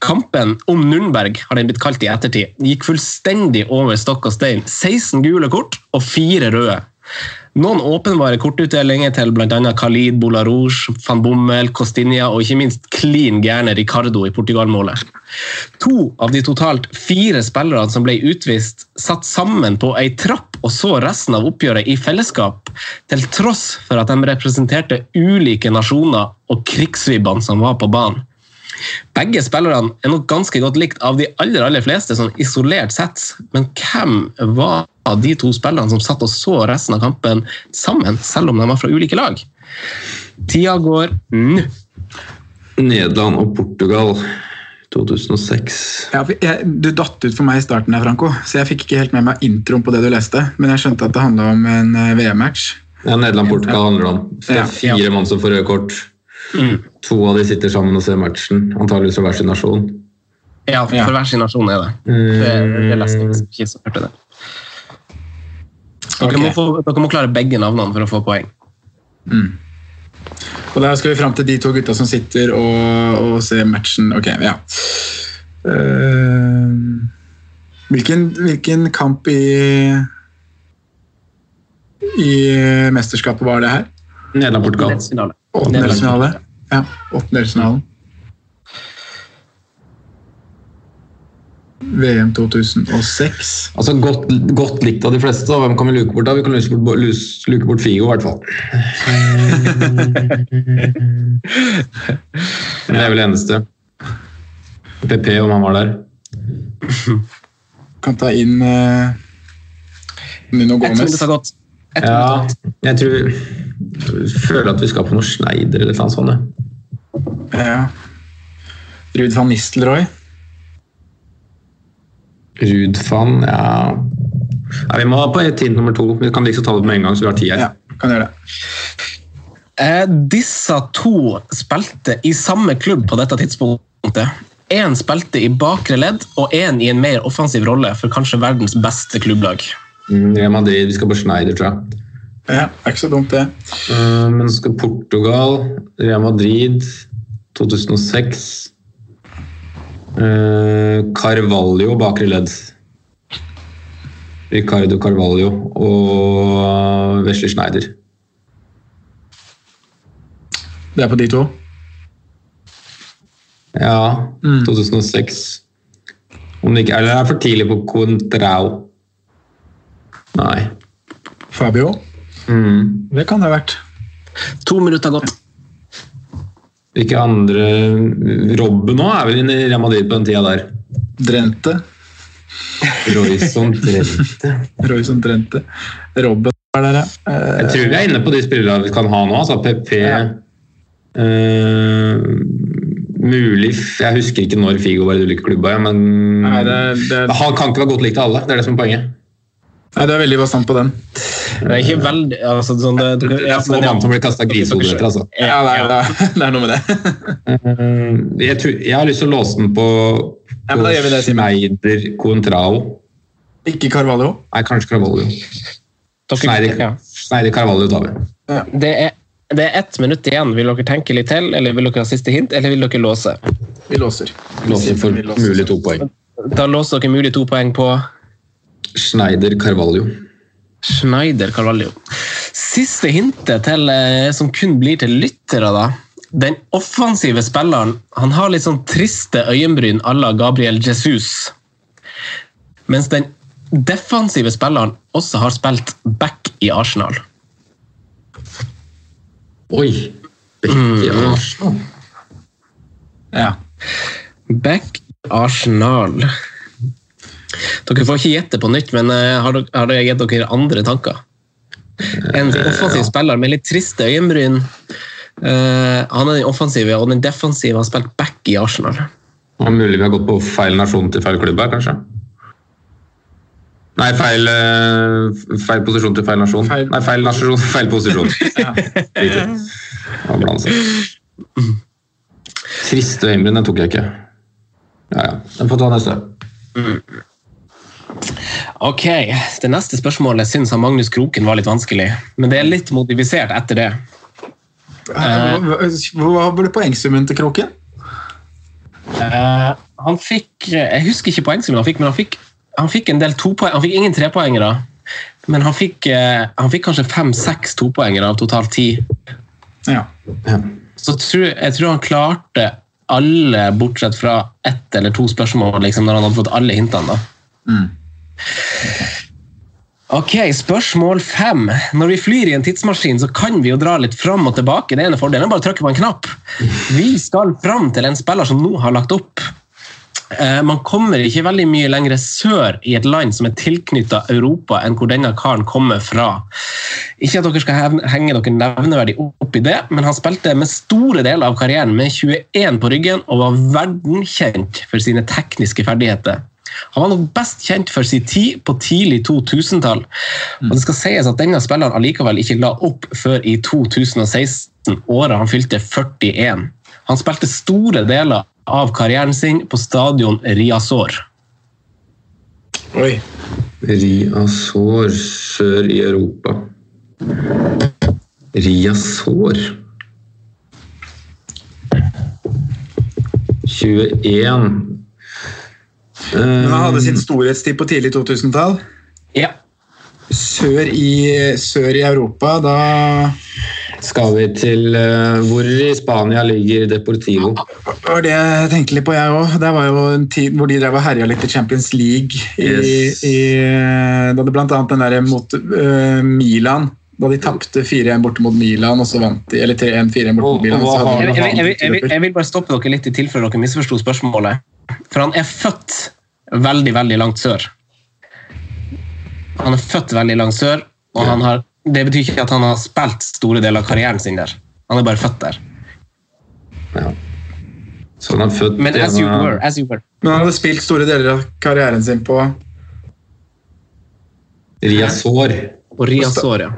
[SPEAKER 3] Kampen om Nürnberg har den blitt kalt i ettertid, gikk fullstendig over stokk og stein. 16 gule kort og fire røde. Noen åpenbare kortutdelinger til bl.a. Khalid, Bolarouge, van Bommel, Costinia og ikke minst klin gærne Ricardo i Portugal-målet. To av de totalt fire spillerne som ble utvist, satt sammen på ei trapp og så resten av oppgjøret i fellesskap, til tross for at de representerte ulike nasjoner og krigsvibbene som var på banen. Begge spillerne er nok ganske godt likt av de aller, aller fleste, sånn isolert sett. Men hvem var de to spillerne som satt og så resten av kampen sammen, selv om de var fra ulike lag? Tida går nå.
[SPEAKER 1] Nederland og Portugal 2006.
[SPEAKER 4] Ja, jeg, du datt ut for meg i starten, her, Franco, så jeg fikk ikke helt med meg introen på det du leste. Men jeg skjønte at det handla om en eh, VM-match.
[SPEAKER 1] Ja, Nederland-Portugal handler det om. Det er fire mann som får røde kort. To av de sitter sammen og ser matchen, antageligvis fra hver sin nasjon.
[SPEAKER 3] Ja, for
[SPEAKER 4] Ja.
[SPEAKER 3] hver sin nasjon er det. Det, det leste jeg ikke så hørte det. Dere,
[SPEAKER 4] okay.
[SPEAKER 3] må få, dere må klare begge navnene for å få poeng.
[SPEAKER 4] Og der skal vi fram til de to gutta som sitter og, og ser matchen. Ok, ja. Uh, hvilken, hvilken kamp i i mesterskapet var det her?
[SPEAKER 1] Nederland-Portugal.
[SPEAKER 3] Åttendelsfinale?
[SPEAKER 4] Ja, åttendelsfinalen. VM 2006.
[SPEAKER 1] Altså godt, godt likt av de fleste, og hvem kan vi luke bort da? Vi kan luke bort, luke bort Figo, i hvert fall. [LAUGHS] Men det er vel det eneste. PP, om han var der.
[SPEAKER 4] Kan ta inn uh, Nuno
[SPEAKER 3] Ett Jeg
[SPEAKER 4] Gomez.
[SPEAKER 3] det. Ett minutt har
[SPEAKER 1] Ja, jeg tror jeg føler at vi skal på noe Schneider eller noe sånt. jeg.
[SPEAKER 4] Ja. Ruud van Nistelrooy.
[SPEAKER 1] Ruud ja. ja Vi må på team nummer to. Vi kan liksom ta det med en gang, så vi har tid her.
[SPEAKER 4] Ja, kan gjøre det.
[SPEAKER 3] Eh, disse to spilte i samme klubb på dette tidspunktet. Én spilte i bakre ledd, og én i en mer offensiv rolle for kanskje verdens beste klubblag.
[SPEAKER 1] Mm, Real Madrid, vi skal på Schneider, tror jeg.
[SPEAKER 4] Ja, det er ikke så dumt, det.
[SPEAKER 1] Uh, men så skal Portugal, Real Madrid, 2006 uh, Carvalho, bakre ledd. Ricardo Carvalho og Wesley Schneider.
[SPEAKER 4] Det er på de to.
[SPEAKER 1] Ja, 2006. Om det ikke Eller det er for tidlig på Contrao. Nei.
[SPEAKER 4] Fabio.
[SPEAKER 1] Mm.
[SPEAKER 4] Det kan det ha vært.
[SPEAKER 3] To minutter gått.
[SPEAKER 1] Hvilke andre Robben nå er vel inne i Real Madrid på den tida der.
[SPEAKER 4] Drente.
[SPEAKER 1] Royson Drente. [LAUGHS]
[SPEAKER 4] Royson Drente. Robben er der, ja.
[SPEAKER 1] Jeg tror vi er inne på de spillerne vi kan ha nå. altså PP eh, Mulig Jeg husker ikke når Figo var i de ulike klubba, men
[SPEAKER 4] Nei, det, det,
[SPEAKER 1] han kan ikke være godt likt av alle. Det er det som er poenget.
[SPEAKER 4] Nei, du er veldig bastant på den.
[SPEAKER 3] Det er ikke veldig altså, sånn det, det,
[SPEAKER 1] er så mann som blir kasta grisehoder etter, altså.
[SPEAKER 4] Ja, det er, det er, det er noe med det.
[SPEAKER 1] Eh, Jeg, tror, jeg har lyst til å låse den på,
[SPEAKER 4] Ja, men da gjør vi det.
[SPEAKER 1] Schneider Contrao.
[SPEAKER 4] Ikke Carvalho.
[SPEAKER 1] Nei, kanskje Carvalho. Schneider,
[SPEAKER 3] ja.
[SPEAKER 1] Schneider Carvalho tar vi.
[SPEAKER 3] Det er, det er ett minutt igjen. Vil dere tenke litt til, eller vil dere ha siste hint, eller vil dere låse?
[SPEAKER 4] Vi låser.
[SPEAKER 1] Låser for
[SPEAKER 4] Vi låser.
[SPEAKER 1] mulig to poeng.
[SPEAKER 3] Da låser dere mulig to poeng på
[SPEAKER 1] Schneider Carvalho.
[SPEAKER 3] Schneider Carvalho. Siste hintet til, eh, som kun blir til lyttere, da. Den offensive spilleren han har litt sånn triste øyenbryn à la Gabriel Jesus. Mens den defensive spilleren også har spilt back i Arsenal.
[SPEAKER 1] Oi! Back i Arsenal.
[SPEAKER 4] Ja.
[SPEAKER 3] Back i Arsenal. Dere får ikke gjette på nytt, men eh, har dere, har dere gitt dere andre tanker? En offensiv spiller med litt triste øyenbryn. Eh, han er den offensive, og den defensive har spilt back i Arsenal.
[SPEAKER 1] Det er mulig vi har gått på feil nasjon til feil klubb her, kanskje? Nei, feil, eh, feil posisjon til feil nasjon.
[SPEAKER 4] Feil-
[SPEAKER 1] Nei, feil nasjon, feil posisjon. [LAUGHS] Ja. Triste øyenbryn, den tok jeg ikke. Ja, ja. Den får ta neste.
[SPEAKER 3] Ok, Det neste spørsmålet syns Magnus Kroken var litt vanskelig, men det er litt modifisert etter det.
[SPEAKER 4] Hva, hva- ble poengsummen til Kroken?
[SPEAKER 3] Uh, han fikk Jeg husker ikke poengsummen han fikk, men han fikk, han fikk en del topoeng. Han fikk ingen trepoengere, men han fikk, uh, han fikk kanskje fem-seks topoengere av totalt ti.
[SPEAKER 4] Ja.
[SPEAKER 1] Ja.
[SPEAKER 3] Så tror, jeg tror han klarte alle bortsett fra ett eller to spørsmål liksom, når han hadde fått alle hintene. da. Ok, Spørsmål fem. Når vi flyr i en tidsmaskin, så kan vi jo dra litt fram og tilbake. Det ene fordelen er bare å trykke på en knapp. Vi skal fram til en spiller som nå har lagt opp. Eh, Man kommer ikke veldig mye lenger sør i et land som er tilknyttet Europa enn hvor denne karen kommer fra. Ikke at dere skal henge dere nevneverdig opp i det, men han spilte med store deler av karrieren med 21 på ryggen og var verdenkjent for sine tekniske ferdigheter. Han var nok best kjent for sin tid på tidlig 2000-tall. Og det skal sies at denne spilleren allikevel ikke la opp før i 2016, året han fylte 41. Han spilte store deler av karrieren sin på stadion Riazor.
[SPEAKER 4] Oi.
[SPEAKER 1] Riazor sør i Europa. Riazor 21
[SPEAKER 4] Men han hadde sin storhetstid på tidlig 2000-tall.
[SPEAKER 3] Ja.
[SPEAKER 4] Sør i, sør i Europa, da
[SPEAKER 1] Skal vi til uh, Hvor i Spania ligger Deportivo?
[SPEAKER 4] Det var det jeg tenkte litt på, jeg òg. Det var jo en tid hvor de drev og herja litt i Champions League. I,
[SPEAKER 1] Yes.
[SPEAKER 4] i, da det blant annet den der mot uh, Milan. Da de tapte 4-1 borte mot Milan, og så vant de Eller 3-1-4-1 borte mot Milan. så hadde
[SPEAKER 1] har
[SPEAKER 3] Jeg, jeg, jeg, jeg, jeg vil bare stoppe dere litt i tilfelle dere misforsto spørsmålet. For han er født veldig, veldig langt sør. Han er født veldig langt sør, og han har, det betyr ikke at han har spilt store deler av karrieren sin der. Han er bare født der.
[SPEAKER 1] Ja. Så han er født
[SPEAKER 3] Men as you were, as you were.
[SPEAKER 4] Men han hadde spilt store deler av karrieren sin på
[SPEAKER 1] Riazor.
[SPEAKER 3] Og Riazor, ja.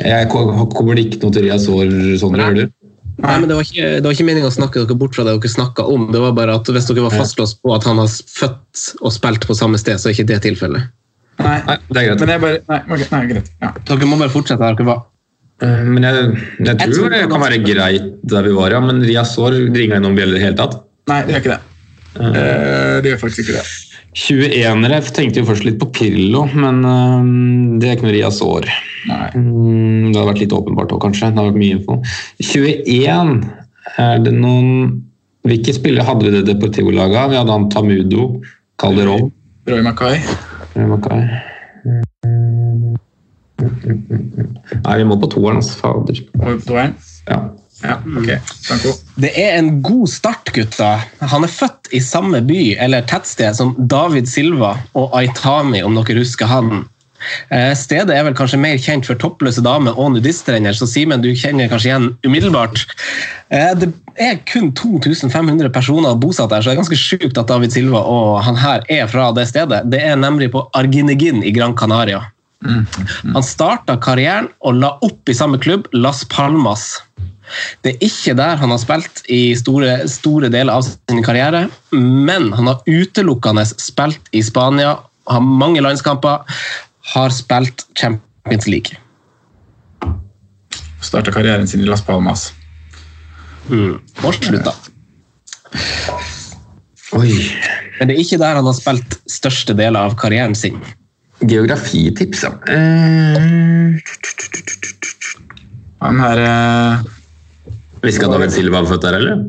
[SPEAKER 1] Jeg ko- kommer ikke noe til Riazor, Sondre, gjør du?
[SPEAKER 3] Nei, men Det var ikke, det var ikke meningen å snakke dere bort fra det dere snakka om. Det var bare at Hvis dere var fastlåst på at han har født og spilt på samme sted, så er ikke det tilfellet.
[SPEAKER 4] Nei,
[SPEAKER 1] Nei, det er greit.
[SPEAKER 4] men jeg bare Nei, okay, nei greit. Ja.
[SPEAKER 3] Dere må bare fortsette der dere var.
[SPEAKER 1] Eh, Men jeg, jeg
[SPEAKER 3] Jeg tror det
[SPEAKER 1] kan være greit der vi var, ja. Men Riazor ringer innom bjeller i det hele tatt.
[SPEAKER 4] Nei, det gjør ikke det. Uh, det gjør faktisk ikke det.
[SPEAKER 1] 21-ere tenkte jo først litt på Pirlo, men uh, det er ikke noe Rias
[SPEAKER 4] Nei.
[SPEAKER 1] Mm, Det hadde vært litt åpenbart òg, kanskje. Det har vært mye info. 21 er det noen Hvilke spillere hadde vi det Deportivo-laget av? Vi hadde han Tamudo, Calderón
[SPEAKER 4] Roy Mackay.
[SPEAKER 1] Mackay. Nei, vi må på toeren, altså. Fader.
[SPEAKER 4] Må vi på toeren.
[SPEAKER 1] Ja.
[SPEAKER 4] Ja, ok. Franco.
[SPEAKER 3] Det er en god start, gutta. Han er født i samme by eller tettsted som David Silva og Aitami, om dere husker han. Eh, Stedet er vel kanskje mer kjent for toppløse damer og nudiststrender, så Simen, du kjenner kanskje igjen umiddelbart. Eh, Det er kun 2500 personer bosatt der, så det er ganske sjukt at David Silva og han her er fra det stedet. Det er nemlig på Arginegin i Gran Canaria. Han starta karrieren og la opp i samme klubb, Las Palmas. Det er ikke der han har spilt i store, store deler av sin karriere, men han har utelukkende spilt i Spania, har mange landskamper, har spilt Champions League.
[SPEAKER 4] Starta karrieren sin i Las Palmas.
[SPEAKER 3] Mm. Og slutta.
[SPEAKER 1] Oi.
[SPEAKER 3] Men det er ikke der han har spilt største deler av karrieren sin.
[SPEAKER 1] Geografitips, ja. Eh,
[SPEAKER 4] Han her eh,
[SPEAKER 1] Visste ikke at David Silva var født der, eller?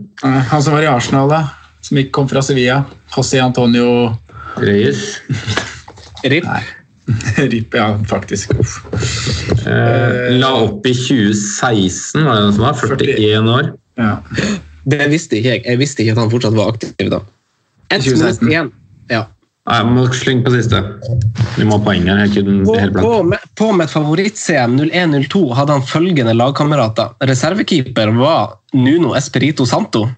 [SPEAKER 4] Han som var i Arsenal, da. Som ikke kom fra Sevilla. José Antonio
[SPEAKER 1] Reyes. [LAUGHS]
[SPEAKER 3] RIP. [LAUGHS]
[SPEAKER 4] Rip, ja, faktisk. Uff.
[SPEAKER 1] Eh, la opp i 2016, var det den som var? 41 år.
[SPEAKER 4] Ja.
[SPEAKER 3] Det visste ikke jeg. Jeg visste ikke at han fortsatt var aktiv da. Ett
[SPEAKER 4] 2016.
[SPEAKER 3] minutt. Ja.
[SPEAKER 1] Nei, Jeg må slenge på siste. Vi må ha poeng her. Jeg
[SPEAKER 3] På,
[SPEAKER 1] helt
[SPEAKER 3] på, på mitt favoritt-CM 01-02 hadde han følgende lagkamerater. Reservekeeper var Nuno Espirito Santo.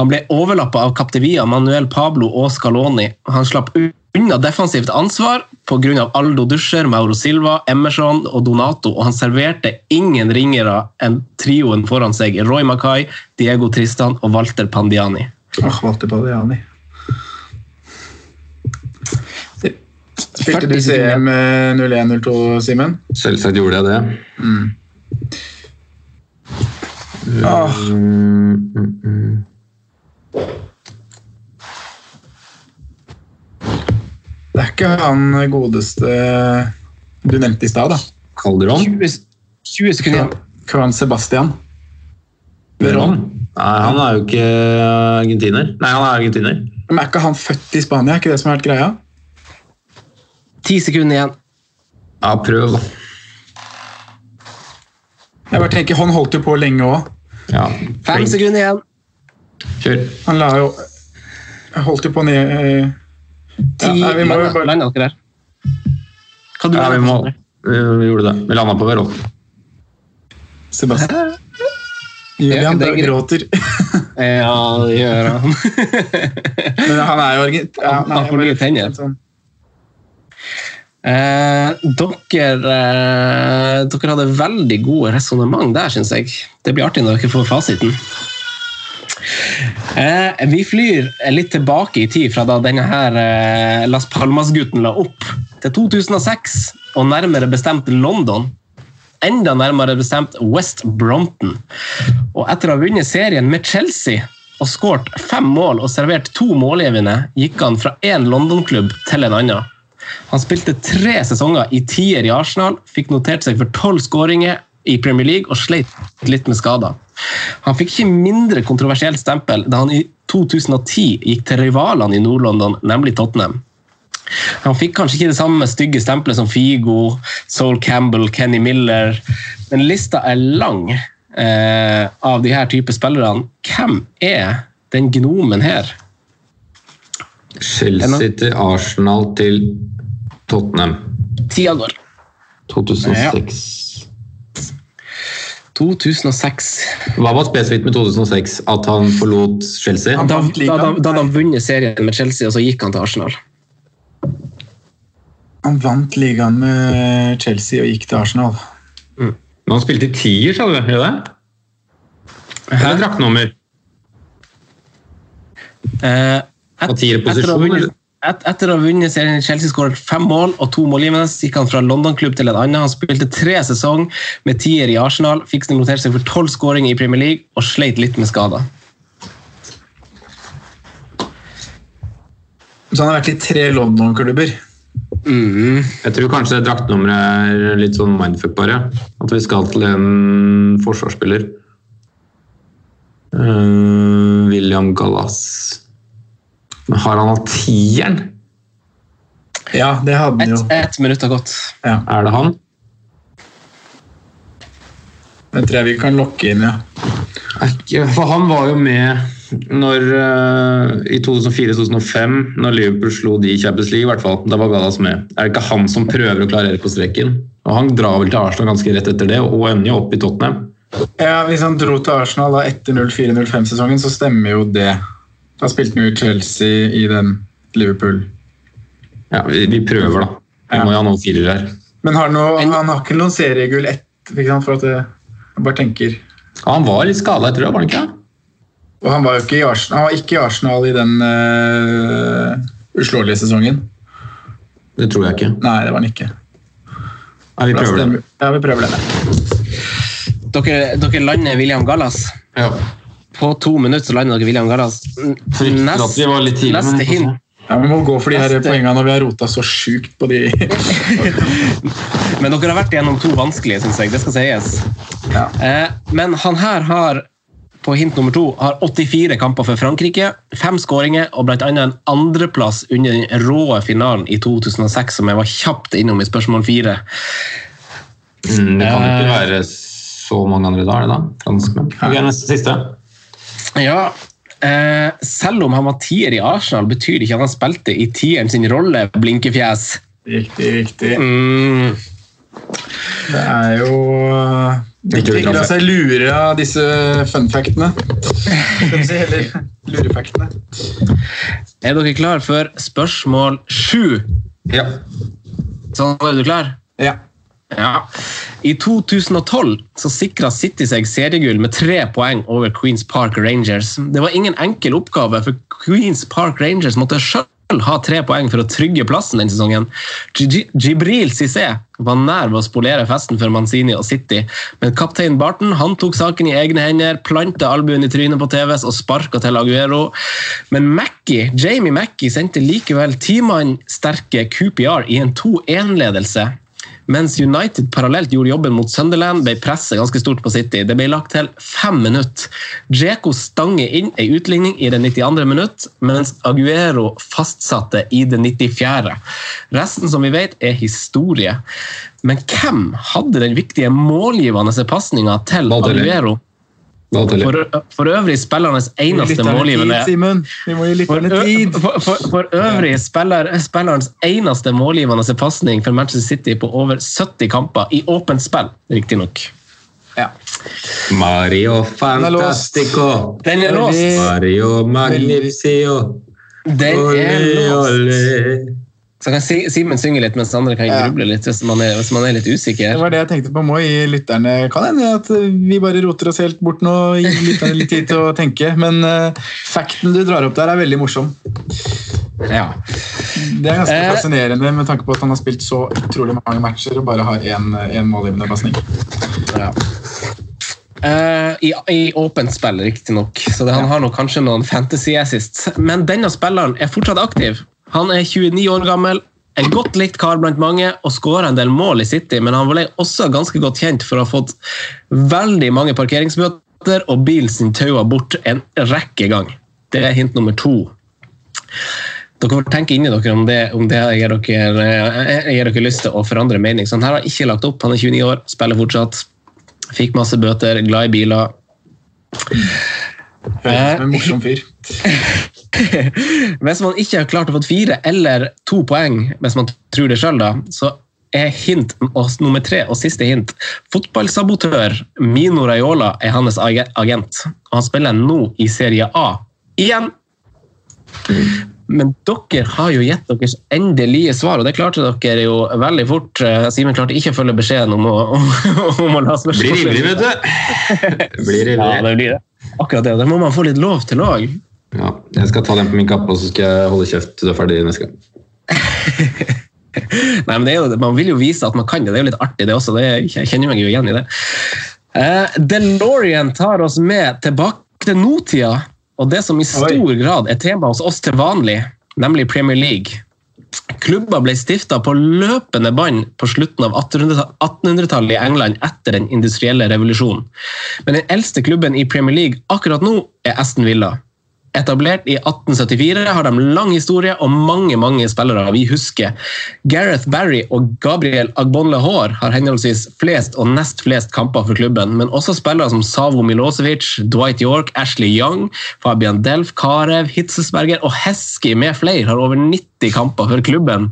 [SPEAKER 3] Han ble overlappa av Captevia, Manuel Pablo og Scaloni. Han slapp unna defensivt ansvar pga. Aldo Duscher, Mauro Silva, Emerson og Donato, og han serverte ingen ringere enn trioen foran seg. Roy Mackay, Diego Tristan og Walter Pandiani.
[SPEAKER 4] Ach, Walter Palliani. Spilte du CM eh, 01-02, Simen?
[SPEAKER 1] Selvsagt gjorde jeg det.
[SPEAKER 4] Ah,
[SPEAKER 1] Mm, mm, mm.
[SPEAKER 4] det er ikke han godeste du nevnte i stad, da.
[SPEAKER 1] Calderon?
[SPEAKER 3] 20, 20 sekunder igjen.
[SPEAKER 4] Juan Sebastian.
[SPEAKER 1] Veron? Nei, han er jo ikke argentiner. Nei, han er argentiner.
[SPEAKER 4] Men er ikke han født i Spania? Er ikke det som har vært greia?
[SPEAKER 3] 10 sekunder igjen.
[SPEAKER 1] Ja, prøv, da.
[SPEAKER 4] Jeg bare tenker, Han holdt jo på lenge òg.
[SPEAKER 1] Ja.
[SPEAKER 3] Fem sekunder igjen.
[SPEAKER 1] Kjør.
[SPEAKER 4] Han la jo Jeg holdt jo på ned eh,
[SPEAKER 3] Ti
[SPEAKER 4] ja, vi må jo bare
[SPEAKER 3] landa dere der? Hva du
[SPEAKER 1] Ja, vi, må, vi gjorde det. Vi landa på Verolf.
[SPEAKER 4] Sebastian. [LAUGHS] Julian
[SPEAKER 3] det er
[SPEAKER 4] gråter.
[SPEAKER 3] Ja, det gjør han. [LAUGHS]
[SPEAKER 4] Men han er jo argent... Ja,
[SPEAKER 3] Han- han får nye tenner.
[SPEAKER 4] Sånn.
[SPEAKER 3] Eh, dere, eh, dere hadde veldig gode resonnement der, syns jeg. Det blir artig når dere får fasiten. Eh, vi flyr litt tilbake i tid fra da denne her eh, Las Palmas-gutten la opp, til 2006, og nærmere bestemt London. Enda nærmere bestemt West Brompton. Og etter å ha vunnet serien med Chelsea og skåret fem mål og servert to målgivende, gikk han fra én London-klubb til en annen. Han spilte tre sesonger i tier i Arsenal, fikk notert seg for tolv skåringer i Premier League og sleit litt med skader. Han fikk ikke mindre kontroversielt stempel da han i 2010 gikk til rivalene i Nord-London, nemlig Tottenham. Han fikk kanskje ikke det samme stygge stempelet som Figo, Soul Campbell, Kenny Miller, men lista er lang eh, av de her type spillerne. Hvem er den gnomen her?
[SPEAKER 1] Chelsea til Arsenal til Tottenham.
[SPEAKER 3] Tida går.
[SPEAKER 1] 2006.
[SPEAKER 3] 2006.
[SPEAKER 1] Hva var spesifikt med 2006? At han forlot Chelsea?
[SPEAKER 4] Han
[SPEAKER 3] Da, da, da, da hadde han vunnet serien med Chelsea, og så gikk han til Arsenal.
[SPEAKER 4] Han vant ligaen med Chelsea og gikk til Arsenal.
[SPEAKER 1] Men han spilte i tier, sa du? Gjør det? Eller draktnummer?
[SPEAKER 3] Eh, et,
[SPEAKER 1] Og tierposisjon,
[SPEAKER 3] et, etter å ha vunnet serien Chelsea skåret fem mål og to målgivende, gikk han fra London-klubb til en annen. Han spilte tre sesong med tier i Arsenal, fikk notert seg for tolv skåringer i Premier League og sleit litt med skader.
[SPEAKER 4] Så han har vært i tre London-klubber.
[SPEAKER 3] Mm.
[SPEAKER 1] Jeg tror kanskje draktnummeret er litt sånn mindfuck, bare. At vi skal til en forsvarsspiller. Uh, William Gallas. Men har han hatt tieren?
[SPEAKER 4] Ja, det hadde han jo.
[SPEAKER 3] Ett et minutt har gått.
[SPEAKER 4] Ja,
[SPEAKER 1] Er det han?
[SPEAKER 4] det tror jeg vi kan lokke inn, ja.
[SPEAKER 1] For han var jo med når, eh, i 2004-2005, når Liverpool slo de i Champions League. i hvert fall. Da var Gallas med. Er det ikke han som prøver å klarere på streken? Og Han drar vel til Arsenal ganske rett etter det, og ender jo opp i Tottenham.
[SPEAKER 4] ja. Hvis han dro til Arsenal da etter 04-05-sesongen, så stemmer jo det. Da spilte han jo Chelsea i den Liverpool.
[SPEAKER 1] Ja, vi, vi prøver, da. Vi
[SPEAKER 4] Ja.
[SPEAKER 1] må jo ha noen firere her.
[SPEAKER 4] Men har noe, han har ikke noen seriegull ett, ikke sant? For at jeg bare tenker.
[SPEAKER 1] Ja, han var litt skada etter det, var han ikke?
[SPEAKER 4] Og han var jo ikke i Arsenal, han var ikke i Arsenal i den uh, uslåelige sesongen.
[SPEAKER 1] Det tror jeg ikke.
[SPEAKER 4] Nei, det var han ikke.
[SPEAKER 1] Nei, vi prøver det.
[SPEAKER 4] Ja, vi prøver det.
[SPEAKER 3] Dere, dere lander William Gallas.
[SPEAKER 1] Ja.
[SPEAKER 3] På to minutter så lander dere William Gallas.
[SPEAKER 1] Tidlig, men
[SPEAKER 3] neste hint.
[SPEAKER 4] Ja, Vi må gå for de her
[SPEAKER 3] Neste-
[SPEAKER 4] poengene når vi har rota så sjukt på de. [LAUGHS]
[SPEAKER 3] Men dere har vært gjennom to vanskelige, syns jeg. Det skal sies.
[SPEAKER 4] Ja.
[SPEAKER 3] Eh, men han her har på hint nummer to har 84 kamper for Frankrike, fem skåringer og bl.a. en andreplass under den rå finalen i 2006, som jeg var kjapt innom i spørsmål fire.
[SPEAKER 1] Mm, det kan
[SPEAKER 3] Eh.
[SPEAKER 1] ikke være så mange andre da, er det da? Franskmenn. Ok, neste siste.
[SPEAKER 3] Ja, eh, selv om han var tier i Arsenal, betyr det ikke at han spilte i tieren sin rolle, blinkefjes.
[SPEAKER 4] Riktig, riktig.
[SPEAKER 3] Mm.
[SPEAKER 4] Det er jo
[SPEAKER 1] tror
[SPEAKER 4] Ikke la seg lure av disse funfactene. Eller lurefaktene.
[SPEAKER 3] Er dere klar for spørsmål sju?
[SPEAKER 1] Ja.
[SPEAKER 3] Sånn, er du klar?
[SPEAKER 4] Ja.
[SPEAKER 3] Ja. I 2012 så sikra City seg seriegull med tre poeng over Queens Park Rangers. Det var ingen enkel oppgave, for Queens Park Rangers måtte sjøl ha tre poeng for å trygge plassen den sesongen. Jibril Cissé var nær ved å spolere festen for Manzini og City, men kaptein Barton han tok saken i egne hender, planta albuen i trynet på TVS og sparka til Aguero. Men Mackie, Jamie Mackie sendte likevel timannsterke QPR i en 2-1-ledelse. Mens United parallelt gjorde jobben mot Sunderland, ble presset ganske stort på City. Det ble lagt til fem minutter. Djeko stanger inn en utligning i det 92. minutt, mens Aguero fastsatte i det 94. Resten som vi vet, er historie. Men hvem hadde den viktige målgivende pasninga til. Aguero? For, for øvrig spillernes eneste målgivende
[SPEAKER 4] Simen. Vi må gi
[SPEAKER 3] for, for, for, for øvrig spiller, spillerens eneste målgivende pasning for Manchester City på over 70 kamper i åpent spill, riktignok.
[SPEAKER 4] Ja.
[SPEAKER 1] Mario. Fantastico.
[SPEAKER 3] Den er låst!
[SPEAKER 1] Mario Magnificio.
[SPEAKER 3] Den er låst. Så kan Simen synge litt mens andre kan
[SPEAKER 4] Ja.
[SPEAKER 3] gruble litt hvis man er, hvis man er litt
[SPEAKER 4] Det var det jeg tenkte på. Må gi lytterne Kan hende at vi bare roter oss helt bort nå gir lytterne litt tid til å tenke. Men uh, facten du drar opp der, er veldig morsom.
[SPEAKER 3] Ja.
[SPEAKER 4] Det er ganske
[SPEAKER 3] Eh.
[SPEAKER 4] fascinerende med tanke på at han har spilt så utrolig mange matcher og bare har én én målgivende pasning.
[SPEAKER 3] Ja. Uh, I, I åpent spill, riktignok. Så det, han har nok kanskje noen fantasy assists. Men denne spilleren er fortsatt aktiv. Han er 29 år gammel, en godt likt kar blant mange og skårer en del mål i City, men han ble også ganske godt kjent for å ha fått veldig mange parkeringsbøter og bilen sin taua bort en rekke gang. Det er hint nummer to. Dere får tenke inni dere om det, om det gir, dere, eh, gir dere lyst til å forandre mening. Så han her har ikke lagt opp. Han er 29 år, spiller fortsatt. Fikk masse bøter, glad i biler.
[SPEAKER 4] Høres ut som en morsom fyr. [LAUGHS] [LAUGHS]
[SPEAKER 3] Hvis man ikke har klart å få fire eller to poeng, hvis man tror det sjøl, så er hint nummer tre og siste hint Fotballsabotør Mino Raiola er hans agent. Og han spiller nå i Serie A. Igjen! Men dere har jo gitt deres endelige svar, og det klarte dere jo veldig fort. Simen klarte ikke å følge beskjeden om å, om, om å la
[SPEAKER 1] Blir ivrig, vet du. [LAUGHS] Blir
[SPEAKER 3] Ja, det blir det. Akkurat det. Det må man få litt lov til òg.
[SPEAKER 1] Ja, jeg skal ta den på min kappe, og så skal jeg holde kjeft til du er ferdig neste gang. [LAUGHS]
[SPEAKER 3] Nei, men det er jo, Man vil jo vise at man kan det. Det er jo litt artig, det også. Det, jeg kjenner meg jo igjen i det. Uh, DeLorean tar oss med tilbake til nåtida, og det som i stor grad er tema hos oss til vanlig, nemlig Premier League. Klubber ble stifta på løpende bånd på slutten av 1800 1800-tallet i England etter den industrielle revolusjonen. Men den eldste klubben i Premier League akkurat nå er Aston Villa. Etablert i 1874 har de lang historie og mange mange spillere vi husker. Gareth Barry og Gabriel Agbonlehor har henholdsvis flest og nest flest kamper for klubben, men også spillere som Savo Milosevic, Dwight York, Ashley Young, Fabian Delf, Karev, Hitzesberger og Hesky med flere har over 90 kamper for klubben.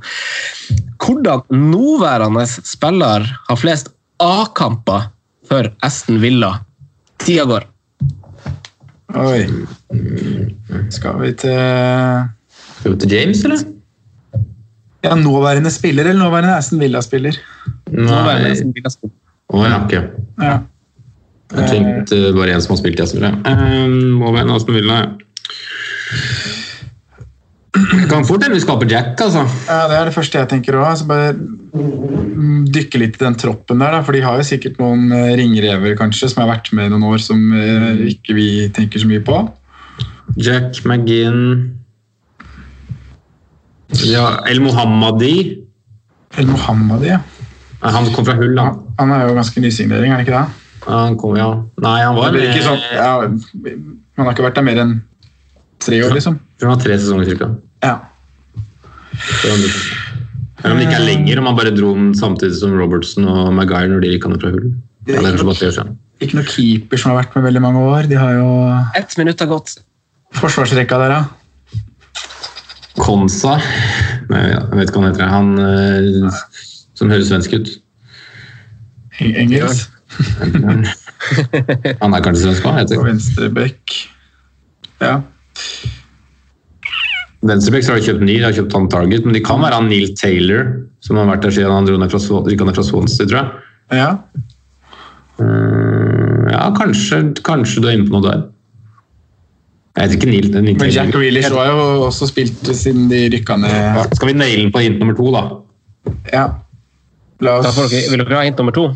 [SPEAKER 3] Hvordan nåværende spiller har flest A-kamper for Aston Villa? Tida går.
[SPEAKER 4] Oi. Skal vi til
[SPEAKER 1] Skal vi til James, eller?
[SPEAKER 4] ja, nåværende spiller eller nåværende Aston Villa-spiller?
[SPEAKER 3] Nåværende. Aston Villa-spiller.
[SPEAKER 1] Å ja, ok.
[SPEAKER 4] Ja.
[SPEAKER 1] Jeg tenkte bare en som har spilt i Aston Villa. Um, må være Aston Villa, ja. [CLEARS THROAT] Det kan fort hende vi skaper Jack, altså.
[SPEAKER 4] Ja, Det er det første jeg tenker òg. Bare mm, dykke litt i den troppen der. Da, for de har jo sikkert noen eh, ringrever kanskje, som har vært med i noen år, som eh, ikke vi tenker så mye på.
[SPEAKER 1] Jack McGinn ja, El Mohammadi.
[SPEAKER 4] El Mohammadi, ja.
[SPEAKER 1] Han kom fra Hull, da.
[SPEAKER 4] Han er jo ganske nysignering, er han ikke det?
[SPEAKER 1] Han kom, ja. Nei, han var med-
[SPEAKER 4] sånn, ja, Han har ikke vært der mer enn tre år, liksom.
[SPEAKER 1] Jeg tror han har tre sesonger cirka.
[SPEAKER 4] Ja.
[SPEAKER 1] Eller om det ikke er lenger, om han bare dro den samtidig som Robertson og Maguire når de gikk ned fra Hull. Det er kanskje bare tre år siden.
[SPEAKER 4] Ikke noe keeper som har vært med veldig mange år. De har jo
[SPEAKER 3] Ett minutt har gått.
[SPEAKER 4] forsvarsrekka der, ja.
[SPEAKER 1] Konsa Nei, jeg vet ikke hva han heter. Han eh, som høres svensk ut.
[SPEAKER 4] Eng- Engelsk.
[SPEAKER 1] Han er kanskje svensk hva
[SPEAKER 4] På venstre Venstrebekk. Ja.
[SPEAKER 1] Venstrebekk har de kjøpt ny, de har kjøpt han Target, men de kan være han Neil Taylor, som har vært der siden han dro ned fra, fra Swansea, tror jeg.
[SPEAKER 4] ja.
[SPEAKER 1] Eh, ja, kanskje, kanskje du er inne på noe der. Jeg vet ikke Neil, Neil
[SPEAKER 4] Men Jack Reelish har jo også spilt siden de rykka ned.
[SPEAKER 1] Skal vi naile den på hint nummer to, da?
[SPEAKER 4] Ja. La oss,
[SPEAKER 3] dere, vil dere ha hint nummer to?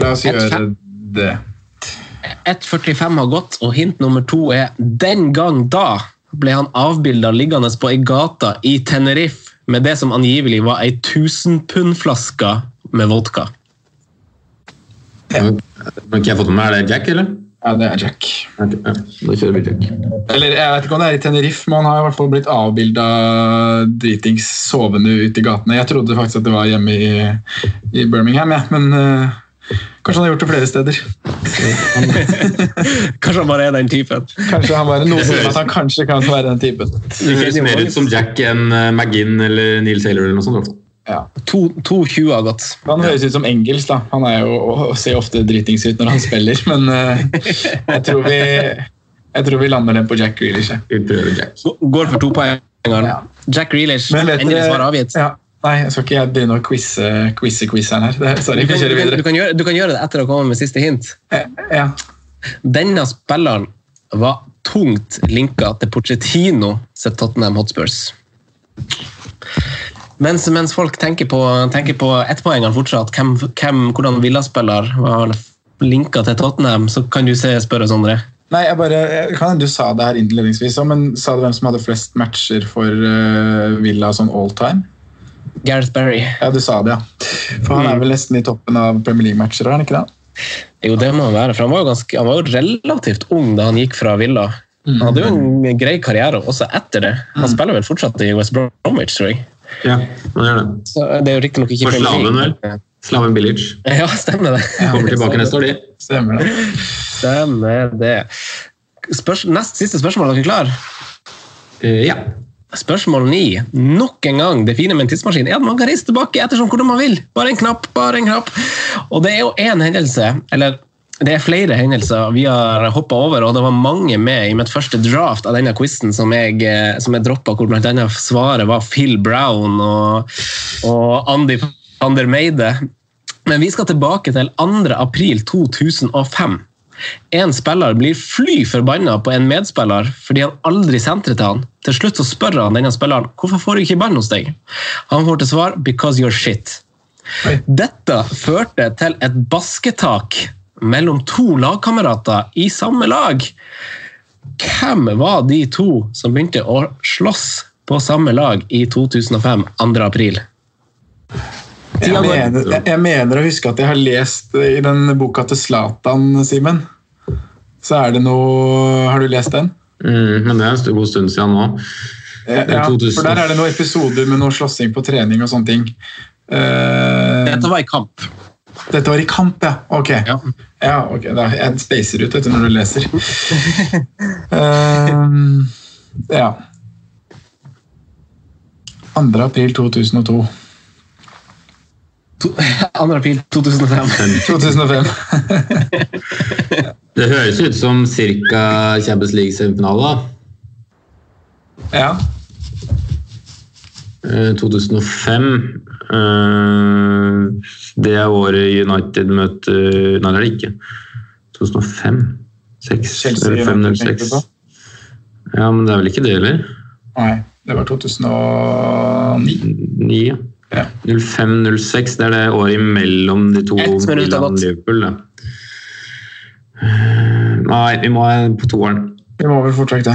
[SPEAKER 4] la oss
[SPEAKER 3] Et
[SPEAKER 4] gjøre
[SPEAKER 3] fem.
[SPEAKER 4] det.
[SPEAKER 3] 1,45 har gått, og hint nummer to er den gang da ble han avbilda liggende på ei gata i Tenerife med det som angivelig var ei 1000-pund-flaske med vodka.
[SPEAKER 1] Har ikke jeg fått med meg, Er det Jack, eller?
[SPEAKER 4] Ja, det er Jack.
[SPEAKER 1] Okay, ja, da kjører vi Jack.
[SPEAKER 4] Eller jeg vet ikke om det er i Tenerife, men han har i hvert fall blitt avbilda dritings sovende ute i gatene. Jeg trodde faktisk at det var hjemme i, i Birmingham, ja. men eh, Kanskje han har gjort det flere steder. [LAUGHS]
[SPEAKER 3] Kanskje han bare er den typen.
[SPEAKER 4] Kanskje han bare Noe som at han kanskje kan være den typen.
[SPEAKER 1] Det høres mer ut som Jack enn eh, McGinn eller Neil Taylor eller noe sånt.
[SPEAKER 4] Ja.
[SPEAKER 3] To, to 20 har gått.
[SPEAKER 4] Han høres ut som Engels, da. Han er jo, og ser ofte dritings ut når han spiller, men uh, jeg, tror vi, jeg tror vi lander den på Jack Grealish.
[SPEAKER 3] Går for to poeng.
[SPEAKER 4] Ja.
[SPEAKER 3] Jack Grealish, endelig svar avgitt.
[SPEAKER 4] Ja. Nei, jeg skal ikke jeg begynne å quize quize quizeren her. Det, sorry,
[SPEAKER 3] Du
[SPEAKER 4] vi
[SPEAKER 3] kan, du, kan, du, kan gjøre, du kan gjøre det etter å komme med siste hint.
[SPEAKER 4] Ja.
[SPEAKER 3] Denne spilleren var tungt linka til Pochettino sitt Tottenham Hotspurs. Mens, mens folk tenker på, tenker på ettpoengene fortsatt, hvem, hvem, hvordan Villa-spiller var linka til Tottenham, så kan du se, spørre Sondre.
[SPEAKER 4] Nei, jeg bare, jeg Du sa det her innledningsvis, òg, men sa du hvem som hadde flest matcher for uh, Villa sånn all time?
[SPEAKER 3] Gareth Barry.
[SPEAKER 4] Ja, du sa det, ja. For han er vel nesten i toppen av Premier League-matcher, er han ikke det?
[SPEAKER 3] Jo, det må han være, for han var, jo ganske, han var jo relativt ung da han gikk fra Villa. Han hadde jo en grei karriere også etter det. Han spiller vel fortsatt i West Bromwich, tror jeg.
[SPEAKER 1] Ja, han gjør det.
[SPEAKER 3] Så det er jo riktignok ikke
[SPEAKER 1] For
[SPEAKER 3] Premier
[SPEAKER 1] Slaven,
[SPEAKER 3] League.
[SPEAKER 1] vel? Slaven Billich. [LAUGHS]
[SPEAKER 3] Ja, stemmer det.
[SPEAKER 1] Kommer tilbake neste år, de.
[SPEAKER 4] Stemmer det.
[SPEAKER 3] Stemmer det. Spørs, nest siste spørsmål, er dere klar?
[SPEAKER 1] Uh, ja.
[SPEAKER 3] Spørsmål ni. Nok en gang, det fine med en tidsmaskin er at man kan reise tilbake ettersom hvordan man vil. Bare en knapp, bare en knapp. Og det er jo én hendelse, eller det er flere hendelser vi har hoppa over, og det var mange med i mitt første draft av denne quizen som jeg, eh, som jeg droppa, hvor bl.a. svaret var Phil Brown og, og Andy van der Meide. Men vi skal tilbake til 2. april 2005. En spiller blir fly forbanna på en medspiller fordi han aldri sentrer til han. Til slutt så spør han denne spilleren hvorfor får du ikke ballen hos deg. Han får til svar 'because you're shit'. Dette førte til et basketak mellom to lagkamerater i samme lag. Hvem var de to som begynte å slåss på samme lag i 2005, 2. april?
[SPEAKER 4] Jeg mener, jeg, jeg mener å huske at jeg har lest i den boka til Zlatan, Simen. Så er det noe Har du lest den?
[SPEAKER 1] Mm, men det er en god stund siden nå.
[SPEAKER 4] Ja,
[SPEAKER 1] Det 2000.
[SPEAKER 4] for der er det noen episoder med noe slåssing på trening og sånne ting. Uh,
[SPEAKER 3] Dette var i kamp.
[SPEAKER 4] dette var i kamp, ja. Ok.
[SPEAKER 3] Ja.
[SPEAKER 4] Ja, ok. Da, jeg spacer ut etter når du leser. Uh, [LAUGHS] ja. 2. april 2002.
[SPEAKER 3] 2. [LAUGHS] april 2005.
[SPEAKER 4] 2005.
[SPEAKER 1] Det høres ut som ca. Champions League-semifinale. da.
[SPEAKER 4] ja.
[SPEAKER 1] Eh, 2005 eh, Det er året United møter Nei, det er det ikke. 2005? 6, eller 5,
[SPEAKER 4] United, tenker
[SPEAKER 1] 06. Ja, men det er vel ikke det heller?
[SPEAKER 4] Nei, det var 2009.
[SPEAKER 1] 9, ja.
[SPEAKER 4] Ja.
[SPEAKER 1] 05-06, det er det året imellom de to Milan. Liverpool. Da. Eh, Nei, vi må på toeren.
[SPEAKER 4] Vi må vel fortsette.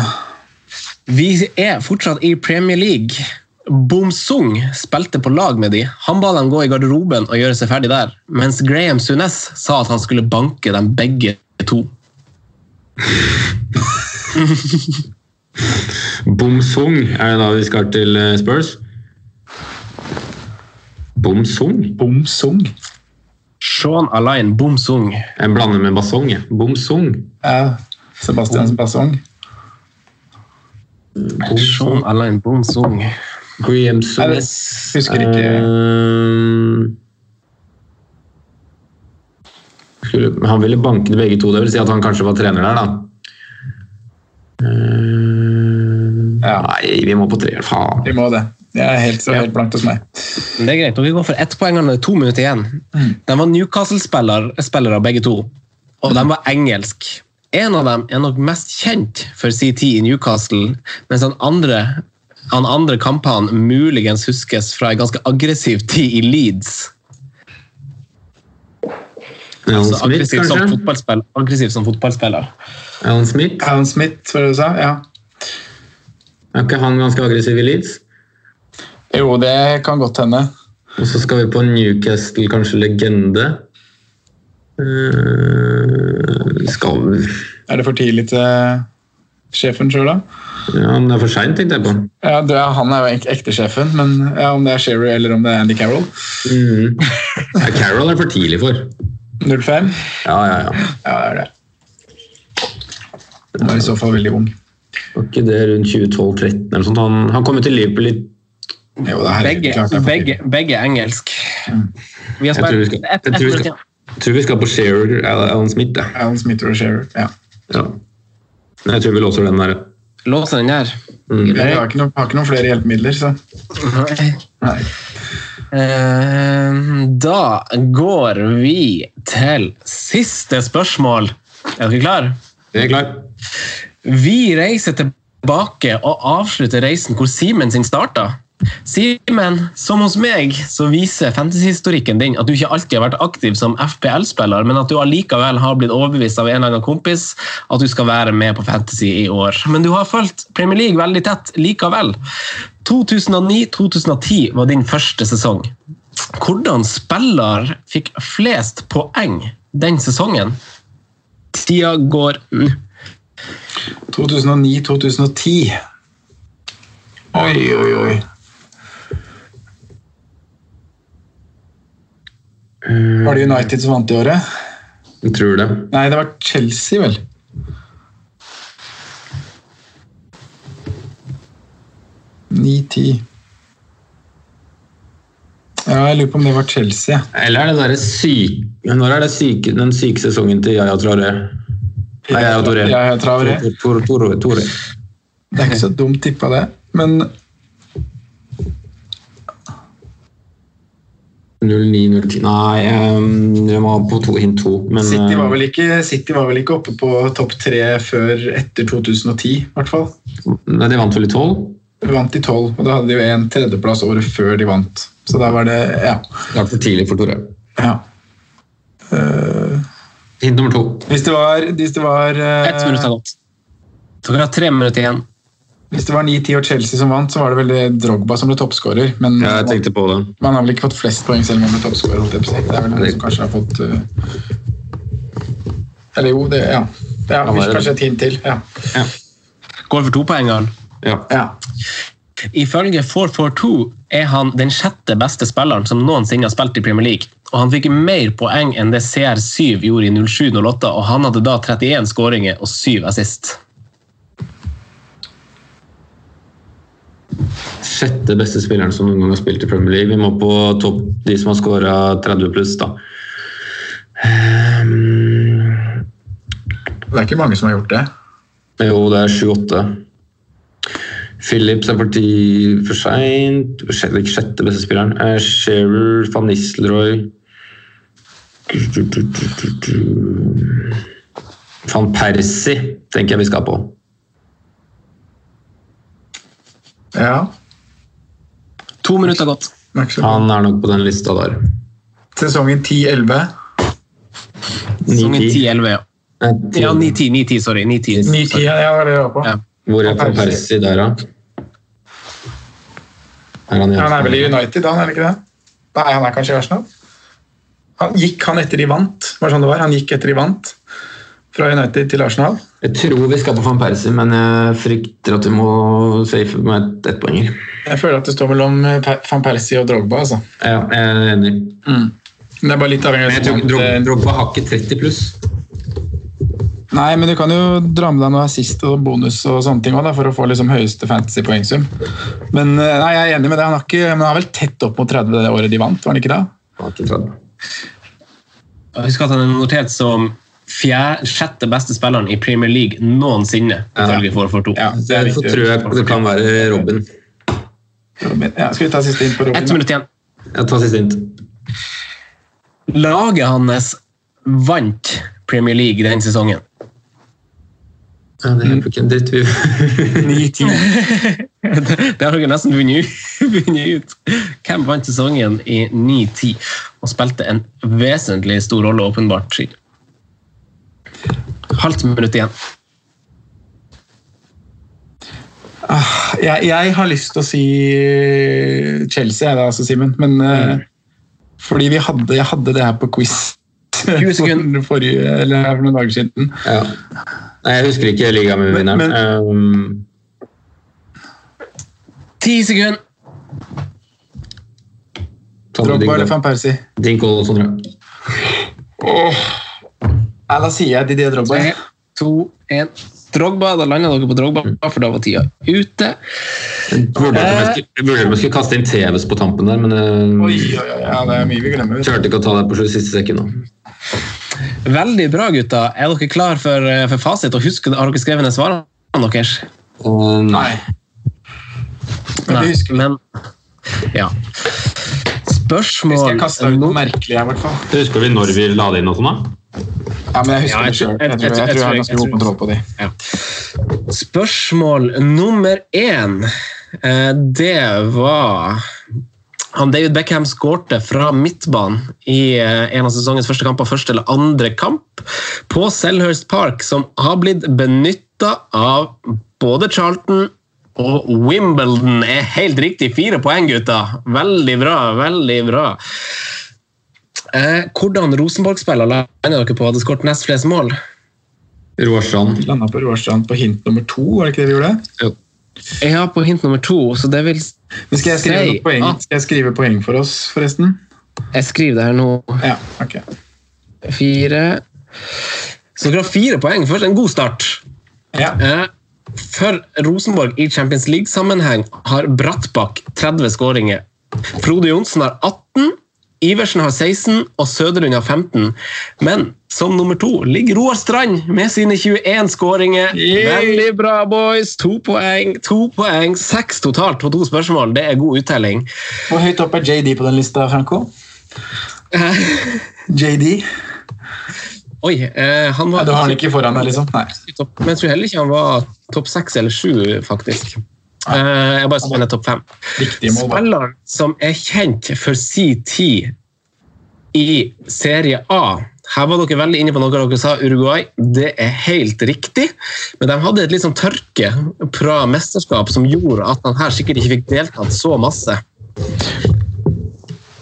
[SPEAKER 3] Vi er fortsatt i Premier League. Bomsung spilte på lag med de. Han ba dem gå i garderoben og gjøre seg ferdig der, mens Graham Sunes sa at han skulle banke dem begge to. [LAUGHS]
[SPEAKER 1] Bomsung, er det da vi skal til Bomsung?
[SPEAKER 4] Bomsung.
[SPEAKER 3] Sean Alain Bomsung.
[SPEAKER 1] En blander med basong. jeg. Bomsung.
[SPEAKER 4] Ja. Sebastians Bassong.
[SPEAKER 3] Sean Alain Bomsung.
[SPEAKER 1] Graham Suez.
[SPEAKER 4] husker ikke.
[SPEAKER 1] Uh, han ville banke begge to, det vil si at han kanskje var trener der, da. Uh,
[SPEAKER 4] Ja.
[SPEAKER 1] Nei, vi må på treer. Faen.
[SPEAKER 4] Vi må det. Det er helt, så helt blankt hos meg.
[SPEAKER 3] Det er greit. Dere går for ett poeng, og det er to minutter igjen. De var Newcastle-spillere begge to, og de var engelsk. En av dem er nok mest kjent for sin tid i Newcastle, mens den andre, han andre kampene muligens huskes fra en ganske aggressiv tid i Leeds. Altså aggressiv, som
[SPEAKER 1] fotballspiller,
[SPEAKER 3] fotballspill, aggressiv som fotballspiller.
[SPEAKER 1] Alan Smith?
[SPEAKER 4] Alan Smith, var det du sa? Ja.
[SPEAKER 1] Er ikke han ganske aggressiv i Leeds?
[SPEAKER 4] Jo, det kan godt hende.
[SPEAKER 1] Og så skal vi på Newcastle, kanskje legende. Uh, skal vi
[SPEAKER 4] Er det for tidlig til sjefen sjøl, da?
[SPEAKER 1] Ja, men det er for seint, tenkte jeg på.
[SPEAKER 4] Ja, er, Han er jo ek- ekte sjefen, men ja, om det er Sherry eller om det er Andy Carroll
[SPEAKER 1] Mm. [LAUGHS] Ja, Carroll er for tidlig for.
[SPEAKER 4] 05?
[SPEAKER 1] Ja, ja, ja.
[SPEAKER 4] Ja, det er det. Han var i så fall veldig ung.
[SPEAKER 1] Var ikke det rundt 2012-13 eller sånt? Han, han kom jo til Liverpool i
[SPEAKER 4] Jo,
[SPEAKER 3] Begge,
[SPEAKER 4] klart
[SPEAKER 3] begge, begge engelsk. Vi har
[SPEAKER 1] Jeg tror vi
[SPEAKER 3] spilt
[SPEAKER 1] jeg
[SPEAKER 3] igjen.
[SPEAKER 1] jeg tror vi skal på Shearer, Alan Smith. Da.
[SPEAKER 4] Alan Smith og Shearer. Ja.
[SPEAKER 1] Ja. Jeg tror vi låser den der.
[SPEAKER 3] Låser den der.
[SPEAKER 1] Mm.
[SPEAKER 4] Jeg har ikke, noen, har ikke noen flere hjelpemidler, så Nei.
[SPEAKER 3] Eh, Da går vi til siste spørsmål. Er dere klare?
[SPEAKER 1] Vi er klar.
[SPEAKER 3] Vi reiser tilbake og avslutter reisen hvor Simen sin starta. Simen, som hos meg, så viser fantasyhistorikken din at du ikke alltid har vært aktiv som FPL-spiller, men at du allikevel har blitt overbevist av en eller annen kompis at du skal være med på Fantasy i år. Men du har fulgt Premier League veldig tett likevel. 2009-2010 var din første sesong. Hvordan spiller fikk flest poeng den sesongen? Tida går nå.
[SPEAKER 4] 2009-2010. Oi, oi, oi. Var det United som vant i året?
[SPEAKER 1] Jeg tror det.
[SPEAKER 4] Nei, det var Chelsea, vel. Ni-ti. Ja, jeg lurer på om det var Chelsea.
[SPEAKER 1] Eller er det derre syk... Når er det syke, den syke sesongen til Yaya Traoré? Nei, Yaya Touré.
[SPEAKER 4] Yaya Traoré.
[SPEAKER 1] Tor- Tor- Tor- Touré.
[SPEAKER 4] Det er ikke så dumt tippa, det. Men
[SPEAKER 1] 09-10 Nei, ehm, jeg var på to, hint to. Men
[SPEAKER 4] City var,
[SPEAKER 1] eh,
[SPEAKER 4] vel ikke, City var vel ikke oppe på topp tre før etter 2010, i hvert fall.
[SPEAKER 1] Nei, de vant vel i 12?
[SPEAKER 4] De vant i 12, og da hadde de jo en tredjeplass året før de vant. Så da var det Ja.
[SPEAKER 1] Det var for tidlig for Tore.
[SPEAKER 4] ja. Uh,
[SPEAKER 1] Hint nummer to.
[SPEAKER 4] hvis det var, hvis det var uh,
[SPEAKER 3] Ett minutt er gått. Dere har tre minutter igjen.
[SPEAKER 4] Hvis det var 9-10 og Chelsea som vant, så var det vel Drogba som ble toppskårer. Men
[SPEAKER 1] Ja, jeg tenkte på det.
[SPEAKER 4] man har vel ikke fått flest poeng selv om man ble toppskårer. Det er vel noen som kanskje har fått uh... Eller jo, det Ja.
[SPEAKER 1] Det er ja,
[SPEAKER 4] kanskje et hint til. Ja.
[SPEAKER 3] Går for topoengeren.
[SPEAKER 1] Ja.
[SPEAKER 4] ja.
[SPEAKER 3] Ifølge 442 er han den sjette beste spilleren som noensinne har spilt i Premier League. Og han fikk mer poeng enn det CR7 gjorde i 07-08, og han hadde da 31 skåringer og 7 assist.
[SPEAKER 1] Sjette beste spilleren som noen gang har spilt i Premier League. Vi må på topp de som har skåra 30 pluss, da. Um,
[SPEAKER 4] Det er ikke mange som har gjort det.
[SPEAKER 1] jo, det er 7-8. Phillips er for, ti, for seint. Ikke sjette beste spilleren. Uh, Shearer, van Nistelrooy Van Persie tenker jeg vi skal på.
[SPEAKER 4] Ja.
[SPEAKER 3] To minutter gått.
[SPEAKER 1] Han er nok på den lista der.
[SPEAKER 4] Sesongen 10-11.
[SPEAKER 3] Sesongen
[SPEAKER 1] 9-10.
[SPEAKER 3] 10-11, ja. Ja, 9-10, 9-10, sorry. 9-10.
[SPEAKER 4] 9-10, ja, det var det jeg var på.
[SPEAKER 3] Ja.
[SPEAKER 1] Hvor er Van Persie der, da? Er han
[SPEAKER 4] Han er vel i United, han, er det ikke det? Nei, han er kanskje i Arsenal. Han gikk han etter de vant? Var det sånn det var? Han gikk etter de vant fra United til Arsenal.
[SPEAKER 1] Jeg tror vi skal på van Persie, men jeg frykter at vi må safe med ett poenger.
[SPEAKER 4] Jeg føler at det står mellom eh, van Persie og Drogba. altså.
[SPEAKER 1] Ja, jeg er enig.
[SPEAKER 4] Men det er bare litt avhengig av
[SPEAKER 1] Drogba, Drogba har ikke 30 pluss.
[SPEAKER 4] Nei, men du kan jo dra med deg noe assist og bonus og sånne ting også, da, for å få liksom høyeste fantasy-poengsum. Men eh, nei, jeg er enig med det. Han har, ikke, men han er vel tett opp mot 30 det året de vant, var han ikke det?
[SPEAKER 1] Han har ikke 30.
[SPEAKER 3] Husk at han er notert som fjerde, sjette beste spilleren i Premier League noensinne.
[SPEAKER 1] Ja.
[SPEAKER 3] ifølge 442.
[SPEAKER 4] Ja,
[SPEAKER 1] så
[SPEAKER 4] jeg
[SPEAKER 1] tror jeg det kan være Robin.
[SPEAKER 4] Robin. Ja, skal vi ta siste inn på Robin?
[SPEAKER 3] Ett minutt igjen.
[SPEAKER 1] Jeg tar siste inn.
[SPEAKER 3] Laget hans vant Premier League den sesongen.
[SPEAKER 1] Ja, det hjelper ikke en dritt. Vi [LAUGHS]
[SPEAKER 4] 9-10. [LAUGHS]
[SPEAKER 3] Det har dere nesten vunnet [LAUGHS] vunnet ut. Hvem vant sesongen i 9-10 og spilte en vesentlig stor rolle, åpenbart? Halvt minutt igjen.
[SPEAKER 4] Jeg, jeg har lyst til å si Chelsea, jeg da, altså, Simen. Men eh, fordi vi hadde, jeg hadde det her på quiz
[SPEAKER 3] 20 sekunder. [LAUGHS]
[SPEAKER 4] for, forrige, eller for noen dager siden.
[SPEAKER 1] ja. Nei, jeg husker ikke ligaen med vinneren. Um,
[SPEAKER 3] Ti sekunder!
[SPEAKER 4] Drogba eller van Persie?
[SPEAKER 1] Dinko og Sondre.
[SPEAKER 4] Åh. Nei, da sier jeg Didier Drogba.
[SPEAKER 3] Tre, to, én. Drogba, da landa dere på Drogba, for da var tida ute.
[SPEAKER 1] Vurderte om jeg skulle- kaste inn TVs på tampen der, men jeg
[SPEAKER 4] Oi, oi, oi, ja, det er mye vi glemmer.
[SPEAKER 1] klarte ikke å ta det på siste sekund. nå.
[SPEAKER 3] Veldig bra, gutta. Er dere klar for, eh, for fasit? Og husker, har dere skrevet ned svarene deres?
[SPEAKER 1] Eh, nei.
[SPEAKER 4] Men det
[SPEAKER 3] men ja.
[SPEAKER 4] Hvis
[SPEAKER 3] Spørsmål
[SPEAKER 4] jeg kasta ut noe merkelig her, i hvert fall.
[SPEAKER 1] Husker vi når vi la det inn og sånn, da?
[SPEAKER 4] Ja, men jeg
[SPEAKER 3] Ja,
[SPEAKER 4] husker
[SPEAKER 3] jeg
[SPEAKER 4] det sjøl. Jeg,
[SPEAKER 3] jeg-
[SPEAKER 4] jeg, tror jeg har ganske god kontroll på de.
[SPEAKER 3] Spørsmål nummer én. Eh, Det var han David Beckham skårte fra midtbanen i eh, en av sesongens første kamper, første eller andre kamp, på Selhurst Park, som har blitt benytta av både Charlton og Wimbledon. er helt riktig. Fire poeng, gutta. Veldig bra, veldig bra. Eh, hvordan Rosenborg-spiller lander dere på hadde skåret nest flest mål?
[SPEAKER 1] Roarstrand.
[SPEAKER 4] Landa på Roarstrand på hint nummer to, var det ikke det vi gjorde?
[SPEAKER 3] Jeg har på hint nummer to, så det vil
[SPEAKER 4] Men skal jeg skrive,
[SPEAKER 3] si
[SPEAKER 4] poeng?
[SPEAKER 3] at
[SPEAKER 4] Skal jeg skrive poeng for oss, forresten?
[SPEAKER 3] Jeg skriver det her nå.
[SPEAKER 4] Ja, ok.
[SPEAKER 3] Fire Så dere har fire poeng. Først en god start.
[SPEAKER 4] Ja.
[SPEAKER 3] Eh, For Rosenborg i Champions League-sammenheng har Brattbakk 30 skåringer. Frode Johnsen har 18, Iversen har 16 og Søderlund har 15. Men som nummer to ligger Roar Strand med sine 21 skåringer. Veldig bra, boys! To poeng, to poeng, seks totalt på to spørsmål. Det er god uttelling.
[SPEAKER 4] Hvor høyt opp er JD på den lista, Franco? [LAUGHS] JD?
[SPEAKER 3] Oi, eh, han
[SPEAKER 4] var
[SPEAKER 3] var
[SPEAKER 4] du har han ikke foran deg, liksom? Nei.
[SPEAKER 3] men jeg tror heller ikke han var topp seks eller sju, faktisk. Eh, jeg bare spiller er topp fem. Spilleren som er kjent for sin tid i Serie A her var dere veldig inne på noe dere sa Uruguay. Det er helt riktig. Men de hadde et litt sånn tørke fra mesterskap som gjorde at han her sikkert ikke fikk deltatt så masse.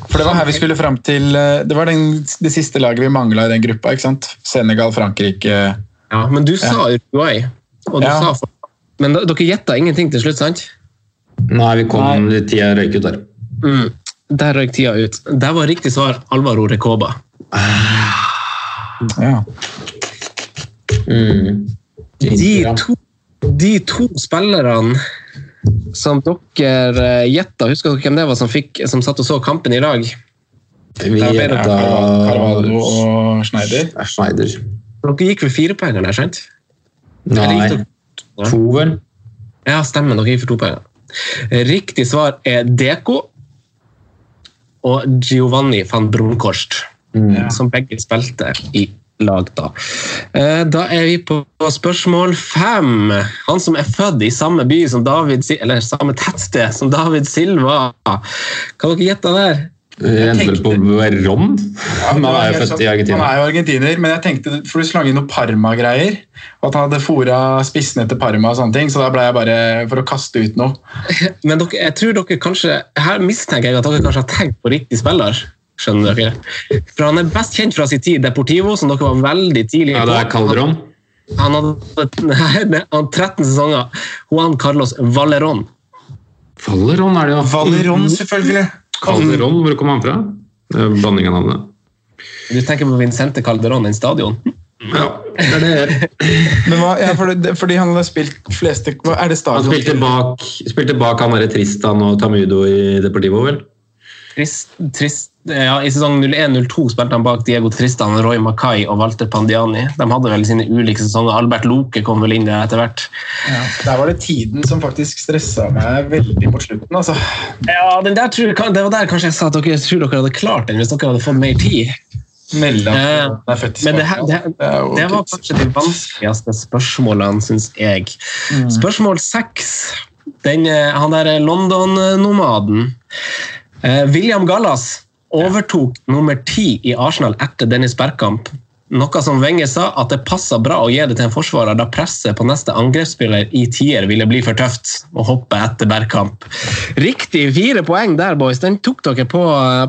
[SPEAKER 4] For det var her vi skulle fram til eh, Det var den, det siste laget vi mangla i den gruppa. ikke sant? Senegal, Frankrike
[SPEAKER 3] Ja, Men du sa Uruguay. Og du
[SPEAKER 4] Ja.
[SPEAKER 3] sa. Men da- dere gjetta ingenting til slutt, sant?
[SPEAKER 1] Nei, vi kom tida røyk ut der.
[SPEAKER 3] Mm. Der røyk tida ut. Der var riktig svar Alvaro Recoba.
[SPEAKER 4] Ja.
[SPEAKER 1] Mm.
[SPEAKER 3] De to, de to spillerne som dere uh, gjetta, husker dere hvem det var som, fikk, som satt og så kampen i lag?
[SPEAKER 1] Vi gjetta
[SPEAKER 4] Carvalho og Schneider.
[SPEAKER 1] Schneider.
[SPEAKER 3] Dere gikk for firepoengeren der, sant?
[SPEAKER 1] Nei, to vel?
[SPEAKER 3] Ja, stemmer. Dere gir for to poeng. Riktig svar er Deko og Giovanni van Bronckhorst, som begge spilte i lag da. Eh, Da er vi på spørsmål fem. Han som er født i samme by som David eller samme tettsted som David Silva. Kan dere gjette der?
[SPEAKER 1] Endte vel på Verón. Han er jo født i
[SPEAKER 4] Han er jo argentiner, men jeg tenkte for du slang inn noe Parma-greier. Og at han hadde fora spissene til Parma og sånne ting, så da ble jeg bare for å kaste ut noe. [LAUGHS]
[SPEAKER 3] Men dere, jeg tror dere kanskje, her mistenker jeg at dere kanskje har tenkt på riktig spiller. Skjønner dere? For Han er best kjent fra sin tid Deportivo, som dere var veldig tidlig
[SPEAKER 1] Ja, det er Calderon.
[SPEAKER 3] Han hadde [LAUGHS] nei, han 13 sesonger. Juan Carlos Valerón.
[SPEAKER 1] Valerón er det jo.
[SPEAKER 4] Valerón, selvfølgelig.
[SPEAKER 1] Calderon, hvor kom han fra? Blanding av navnene.
[SPEAKER 3] Du tenker på Vincente Calderon, den stadion?
[SPEAKER 1] Ja, det er det.
[SPEAKER 4] Men hva, ja, fordi, fordi han hadde spilt fleste Er det
[SPEAKER 1] Han spilte bak, spilte bak han derre Tristan og Tamudo i Deportivo, vel?
[SPEAKER 3] Trist, trist, ja, I sesong 01-02 spilte han bak Diego Tristan, Roy Mackay og Walter Pandiani. De hadde vel sine ulike sesonger. Albert Loke kom vel inn der etter hvert.
[SPEAKER 4] Ja, der var det tiden som faktisk stressa meg veldig mot slutten. altså.
[SPEAKER 3] Ja, den der tror, Det var der kanskje jeg sa at dere tror dere hadde klart den hvis dere hadde fått mer tid.
[SPEAKER 4] At
[SPEAKER 3] Eh, Men det, her- det,
[SPEAKER 4] Det er
[SPEAKER 3] det var kanskje de vanskeligste spørsmålene, syns jeg. Spørsmål seks. Eh, Han der London-nomaden. Eh, William Gallas overtok nummer ti i Arsenal etter Dennis Bergkamp. Noe som Wenger sa at det passa bra å gi det til en forsvarer da presset på neste angrepsspiller i tier ville bli for tøft å hoppe etter Bergkamp. Riktig fire poeng der, boys. Den tok dere på,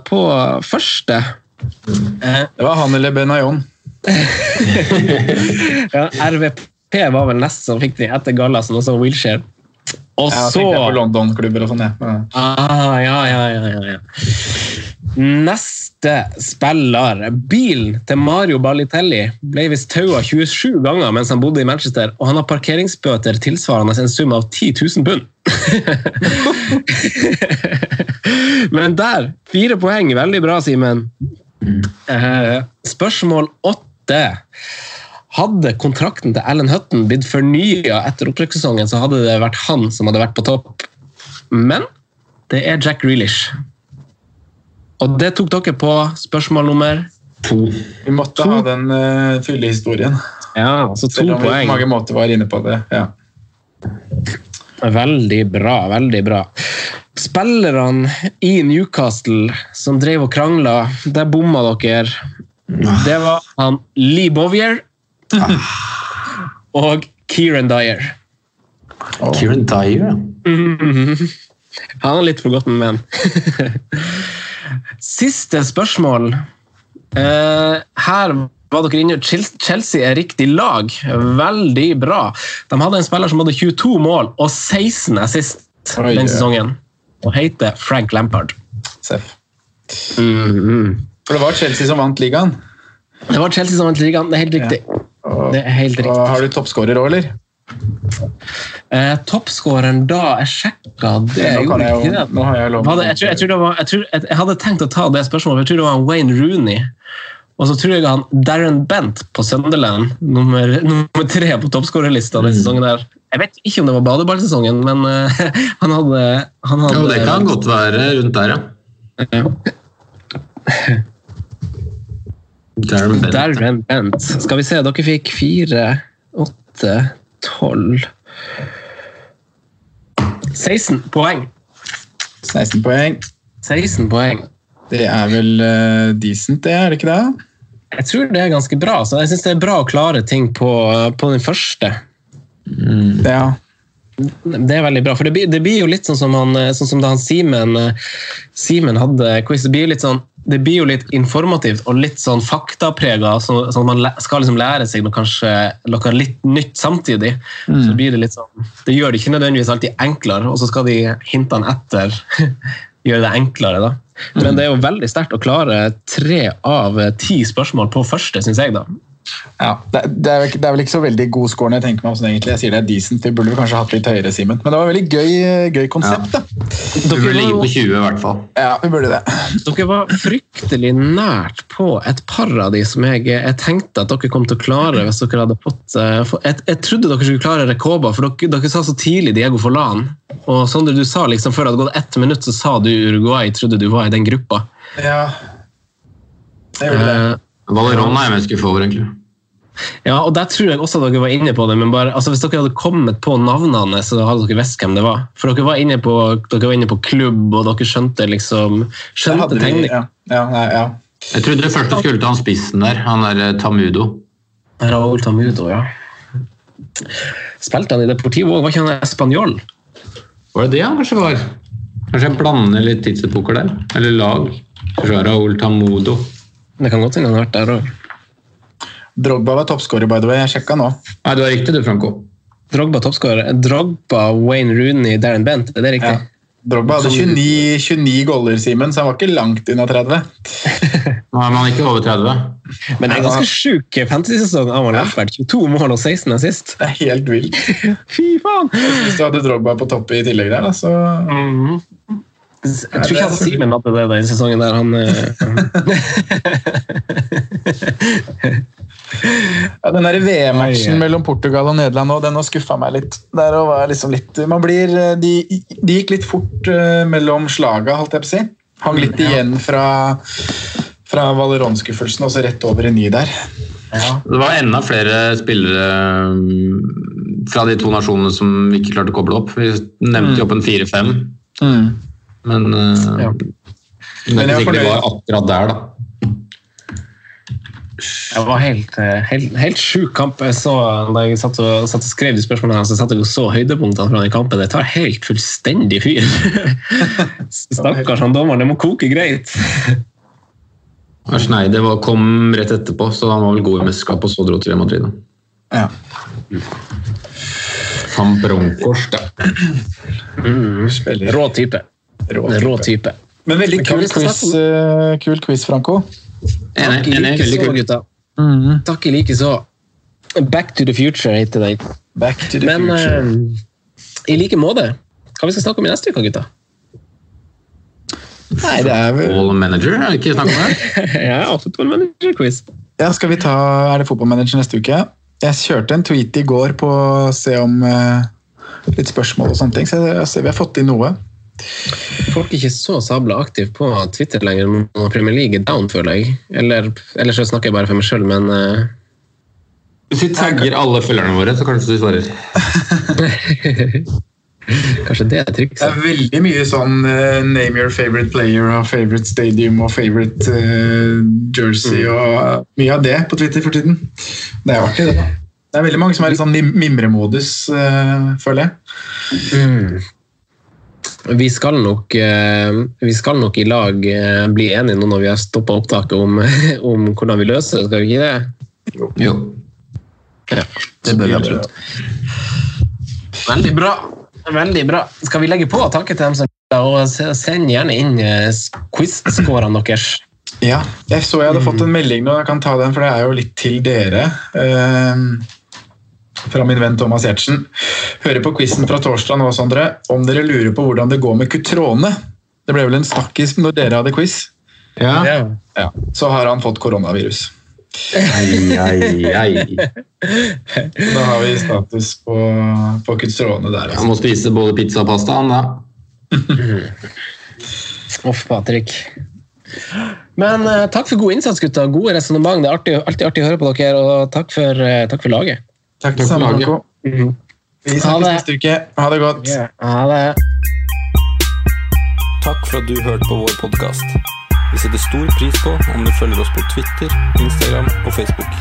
[SPEAKER 3] på første. Eh,
[SPEAKER 4] Det var han eller Benayon. [LAUGHS] [LAUGHS]
[SPEAKER 3] ja, RVP var vel nest som fikk den etter Gallasen, og så Wilshere. Og
[SPEAKER 4] Jeg
[SPEAKER 3] så
[SPEAKER 4] tenkte på London-klubber og sånn. Ja.
[SPEAKER 3] Ah, ja, ja, ja, ja, ja. Neste spiller. Bilen til Mario Balitelli ble visst taua 27 ganger mens han bodde i Manchester, og han har parkeringsbøter tilsvarende en sum av 10 000 pund. [LAUGHS] Men der, fire poeng. Veldig bra, Simen. Eh, spørsmål åtte. Hadde kontrakten til Alan Hutton blitt fornya etter opprykkssesongen, så hadde det vært han som hadde vært på topp. Men det er Jack Grealish. Og det tok dere på spørsmål nummer
[SPEAKER 1] to.
[SPEAKER 4] Vi måtte ha den uh, fyllehistorien.
[SPEAKER 3] Ja, altså to
[SPEAKER 4] Selv om vi på mange måter var inne på det. ja.
[SPEAKER 3] Veldig bra, veldig bra. Spillerne i Newcastle som drev og krangla, der bomma dere. Det var han Lee Bovier [LAUGHS] og Kieran Dyer.
[SPEAKER 1] Kieran Dyer, ja.
[SPEAKER 3] Mhm. Han er litt for godt med menn. [LAUGHS] Siste spørsmål. Uh, her var dere inne. Chel- Chelsea er riktig lag. Veldig bra. De hadde en spiller som hadde 22 mål og 16 assist
[SPEAKER 4] Oi,
[SPEAKER 3] den sesongen. Og heter Frank Lampard.
[SPEAKER 4] Seff.
[SPEAKER 3] Mhm.
[SPEAKER 4] For det var Chelsea som vant ligaen.
[SPEAKER 3] Det var Chelsea som vant ligaen. Det er helt riktig.
[SPEAKER 4] Og,
[SPEAKER 3] Det er helt riktig.
[SPEAKER 4] har du toppskårer òg, eller?
[SPEAKER 3] Eh, Toppskåreren da jeg sjekka det
[SPEAKER 4] Nå,
[SPEAKER 3] gjorde
[SPEAKER 4] jeg
[SPEAKER 3] ikke det.
[SPEAKER 4] jeg lov
[SPEAKER 3] jeg, tror, jeg, tror det var, jeg, tror, jeg, jeg hadde tenkt å ta det spørsmålet, for jeg tror det var Wayne Rooney. Og så tror jeg han Darren Bent på Sunderland, nummer, nummer tre på toppskårerlista den sesongen der. Jeg vet ikke om det var badeballsesongen, men uh, [LAUGHS] han hadde, han hadde
[SPEAKER 1] Jo, det kan godt være rundt der, ja.
[SPEAKER 3] Ja.
[SPEAKER 1] Darren Bent.
[SPEAKER 3] Darren Bent. Skal vi se, dere fikk fire, åtte, tolv 16 poeng.
[SPEAKER 4] 16 poeng.
[SPEAKER 3] 16 poeng.
[SPEAKER 4] Det er vel uh, decent, det, er det ikke det?
[SPEAKER 3] Jeg tror det er ganske bra. så Jeg syns det er bra å klare ting på, på den første.
[SPEAKER 4] Ja.
[SPEAKER 3] Det er veldig bra, for det blir, det blir jo litt sånn som, han, sånn som da han Simen eh, Simen hadde quiz. Det blir, litt sånn, det blir jo litt informativt og litt sånn faktaprega, så, sånn at man skal liksom lære seg noe, kanskje, noe litt nytt samtidig. Så blir Det litt sånn, det gjør det ikke nødvendigvis alltid enklere, og så skal de hintene etter [LAUGHS] gjøre det enklere. da. Men det er jo veldig sterkt å klare tre av ti spørsmål på første, syns jeg. da.
[SPEAKER 4] Ja. Det, det, er vel, ikke- det er vel ikke så veldig god score når jeg tenker meg om sånn egentlig. Jeg sier det er decent, vi burde kanskje hatt litt høyere, Simen. Men det var et veldig gøy, gøy konsept, da.
[SPEAKER 1] Du burde ligge på 20 i hvert fall.
[SPEAKER 4] Ja, vi burde det.
[SPEAKER 3] Dere var fryktelig nært på et par av de som jeg, jeg tenkte at dere kom til å klare. hvis dere hadde fått... eh, jeg, jeg trodde dere skulle klare Rekoba, for dere, dere sa så tidlig Diego Forlan. Og Sondre, du sa liksom før det hadde gått ett minutt, så sa du Uruguay trodde du var i den gruppa.
[SPEAKER 4] Ja. Det gjorde det.
[SPEAKER 3] Eh,
[SPEAKER 1] Valeron er jeg mest skuffa over, egentlig.
[SPEAKER 3] ja, og der tror jeg også dere var inne på det, men bare, altså hvis dere hadde kommet på navnene, så hadde dere visst hvem det var. For dere var inne på, dere var inne på klubb, og dere skjønte liksom skjønte
[SPEAKER 4] vi, ja. Ja, nei, ja.
[SPEAKER 1] Jeg trodde det første skulle til han spissen der, han der eh, Tamudo.
[SPEAKER 3] Raúl Tamudo, ja. Spilte han i Deportivo òg? Var ikke han spanjol?
[SPEAKER 1] Var det det han kanskje var? Kanskje jeg blander litt tidsepoker der? Eller lag? Kanskje det var Raúl Tamudo.
[SPEAKER 3] Det kan godt hende han har vært der òg.
[SPEAKER 4] Drogba var toppskårer, by the way. Jeg sjekka nå.
[SPEAKER 1] Nei, du har riktig du, Franco.
[SPEAKER 3] Drogba toppskårer. Drogba, Wayne Rooney, Darren Bent. Er det riktig?
[SPEAKER 4] Ja. Drogba hadde 29, 29 goller, Simen, så han var ikke langt unna 30. [LAUGHS]
[SPEAKER 1] Nei, men han er ikke over 30.
[SPEAKER 3] Men det er en ganske sjuk fantasy-sesong av har vært 22 mål og 16 assist.
[SPEAKER 4] Det er helt vilt. [LAUGHS]
[SPEAKER 3] Fy faen!
[SPEAKER 4] Hvis du hadde Drogba på topp i tillegg der, da, så
[SPEAKER 3] Jeg tror ikke han Simen hadde det den sesongen der. Han, eh, [LAUGHS]
[SPEAKER 4] Ja, den VM-matchen mellom Portugal og Nederland også, den har skuffa meg litt. Liksom litt man blir, de, de gikk litt fort eh, mellom slaga, holdt jeg på å si. Hang litt igjen fra, fra Valeron-skuffelsen og så rett over i ny der.
[SPEAKER 1] Det var enda flere spillere mm, fra de to nasjonene som ikke klarte å koble opp. Vi nevnte jo opp en fire-fem, men eh,
[SPEAKER 3] Ja.
[SPEAKER 1] det
[SPEAKER 4] Men jeg
[SPEAKER 1] ikke sikkert de
[SPEAKER 4] fornøyd.
[SPEAKER 1] var akkurat der, da.
[SPEAKER 3] Det var helt, eh, helt, helt sjuk kamp. Jeg så, da jeg satt og, satt og skrev de spørsmålene, her, så satt jeg og så høydepunktene fra den kampen. Det tar helt fullstendig fyr. [LAUGHS] Stakkars han dommeren, det må koke greit.
[SPEAKER 1] det var, kom rett etterpå, så han var vel god i mesterskapet, og så dro til Real Madrid.
[SPEAKER 4] Ja.
[SPEAKER 1] Van da. Mm,
[SPEAKER 3] Rå type.
[SPEAKER 4] Rå
[SPEAKER 3] Rå type.
[SPEAKER 4] Men veldig kul quiz, uh, kul quiz, Franco.
[SPEAKER 1] Enig,
[SPEAKER 3] like
[SPEAKER 1] veldig
[SPEAKER 3] så,
[SPEAKER 1] kult.
[SPEAKER 3] gutta.
[SPEAKER 4] Mhm.
[SPEAKER 3] Takk i like så. Back to the future heter det.
[SPEAKER 4] Back to the
[SPEAKER 3] Men
[SPEAKER 4] future.
[SPEAKER 3] eh, i like måte. Hva vi skal snakke om i neste uke, gutta?
[SPEAKER 4] Nei, det er vel
[SPEAKER 1] Football manager, er det ikke snakk om det? [LAUGHS]
[SPEAKER 3] ja, football manager-quiz.
[SPEAKER 4] Ja, skal vi ta Er det fotballmanager neste uke? Jeg kjørte en tweet i går på å se om uh, litt spørsmål og sånne ting, så jeg ser vi har fått inn noe.
[SPEAKER 3] Folk er ikke så sabla aktive på Twitter lenger når Premier League er down, føler jeg. Eller, eller så snakker jeg bare for meg sjøl, men uh...
[SPEAKER 1] Hvis vi tagger alle følgerne våre, så kanskje du svarer. [LAUGHS]
[SPEAKER 3] kanskje det er
[SPEAKER 4] Det er veldig mye sånn uh, name your favorite player og favorite stadium og favorite uh, jersey og mye av det på Twitter for tiden. Det er artig, det. Det er veldig mange som er i sånn mim- mimremodus, uh, føler jeg.
[SPEAKER 3] Mm. Vi skal nok eh, vi skal nok i lag eh, bli enige nå når vi har stoppa opptaket om, [LAUGHS] om hvordan vi løser det, skal vi ikke det?
[SPEAKER 1] Jo.
[SPEAKER 3] Ja.
[SPEAKER 1] Det bør vi absolutt.
[SPEAKER 3] Veldig bra. Veldig bra. Skal vi legge på og takke til dem som og send gjerne inn eh, quiz-scorene deres.
[SPEAKER 4] Ja, jeg så jeg hadde fått en melding nå, jeg kan ta den, for det er jo litt til dere. eh, fra min venn Thomas Giertsen. Hører på quizen fra torsdag nå, Sondre. Om dere lurer på hvordan det går med Kutrone Det ble vel en snakkis når dere hadde quiz.
[SPEAKER 1] Ja.
[SPEAKER 4] Ja, Så har han fått koronavirus.
[SPEAKER 1] Ei, ei,
[SPEAKER 4] ei. Da har vi status på, på Kutrone der.
[SPEAKER 1] Han
[SPEAKER 4] Altså.
[SPEAKER 1] må spise både pizza og pasta, han da. [LAUGHS]
[SPEAKER 3] Uff, Patrick. Men uh, takk for god innsats, gutta. Gode resonnement. Det er artig, alltid artig å høre på dere, og takk for, uh, takk for laget.
[SPEAKER 4] Takk
[SPEAKER 1] for
[SPEAKER 4] samme,
[SPEAKER 1] laget.
[SPEAKER 4] Franco. Vi snakkes neste uke. Ha det godt.
[SPEAKER 3] Ha det.
[SPEAKER 5] Takk for at du hørte på vår podkast. Vi setter stor pris på om du følger oss på Twitter, Instagram og Facebook.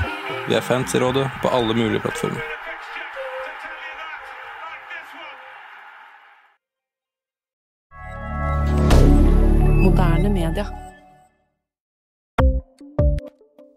[SPEAKER 5] Vi er fans i rådet på alle mulige plattformer.
[SPEAKER 6] Moderne media.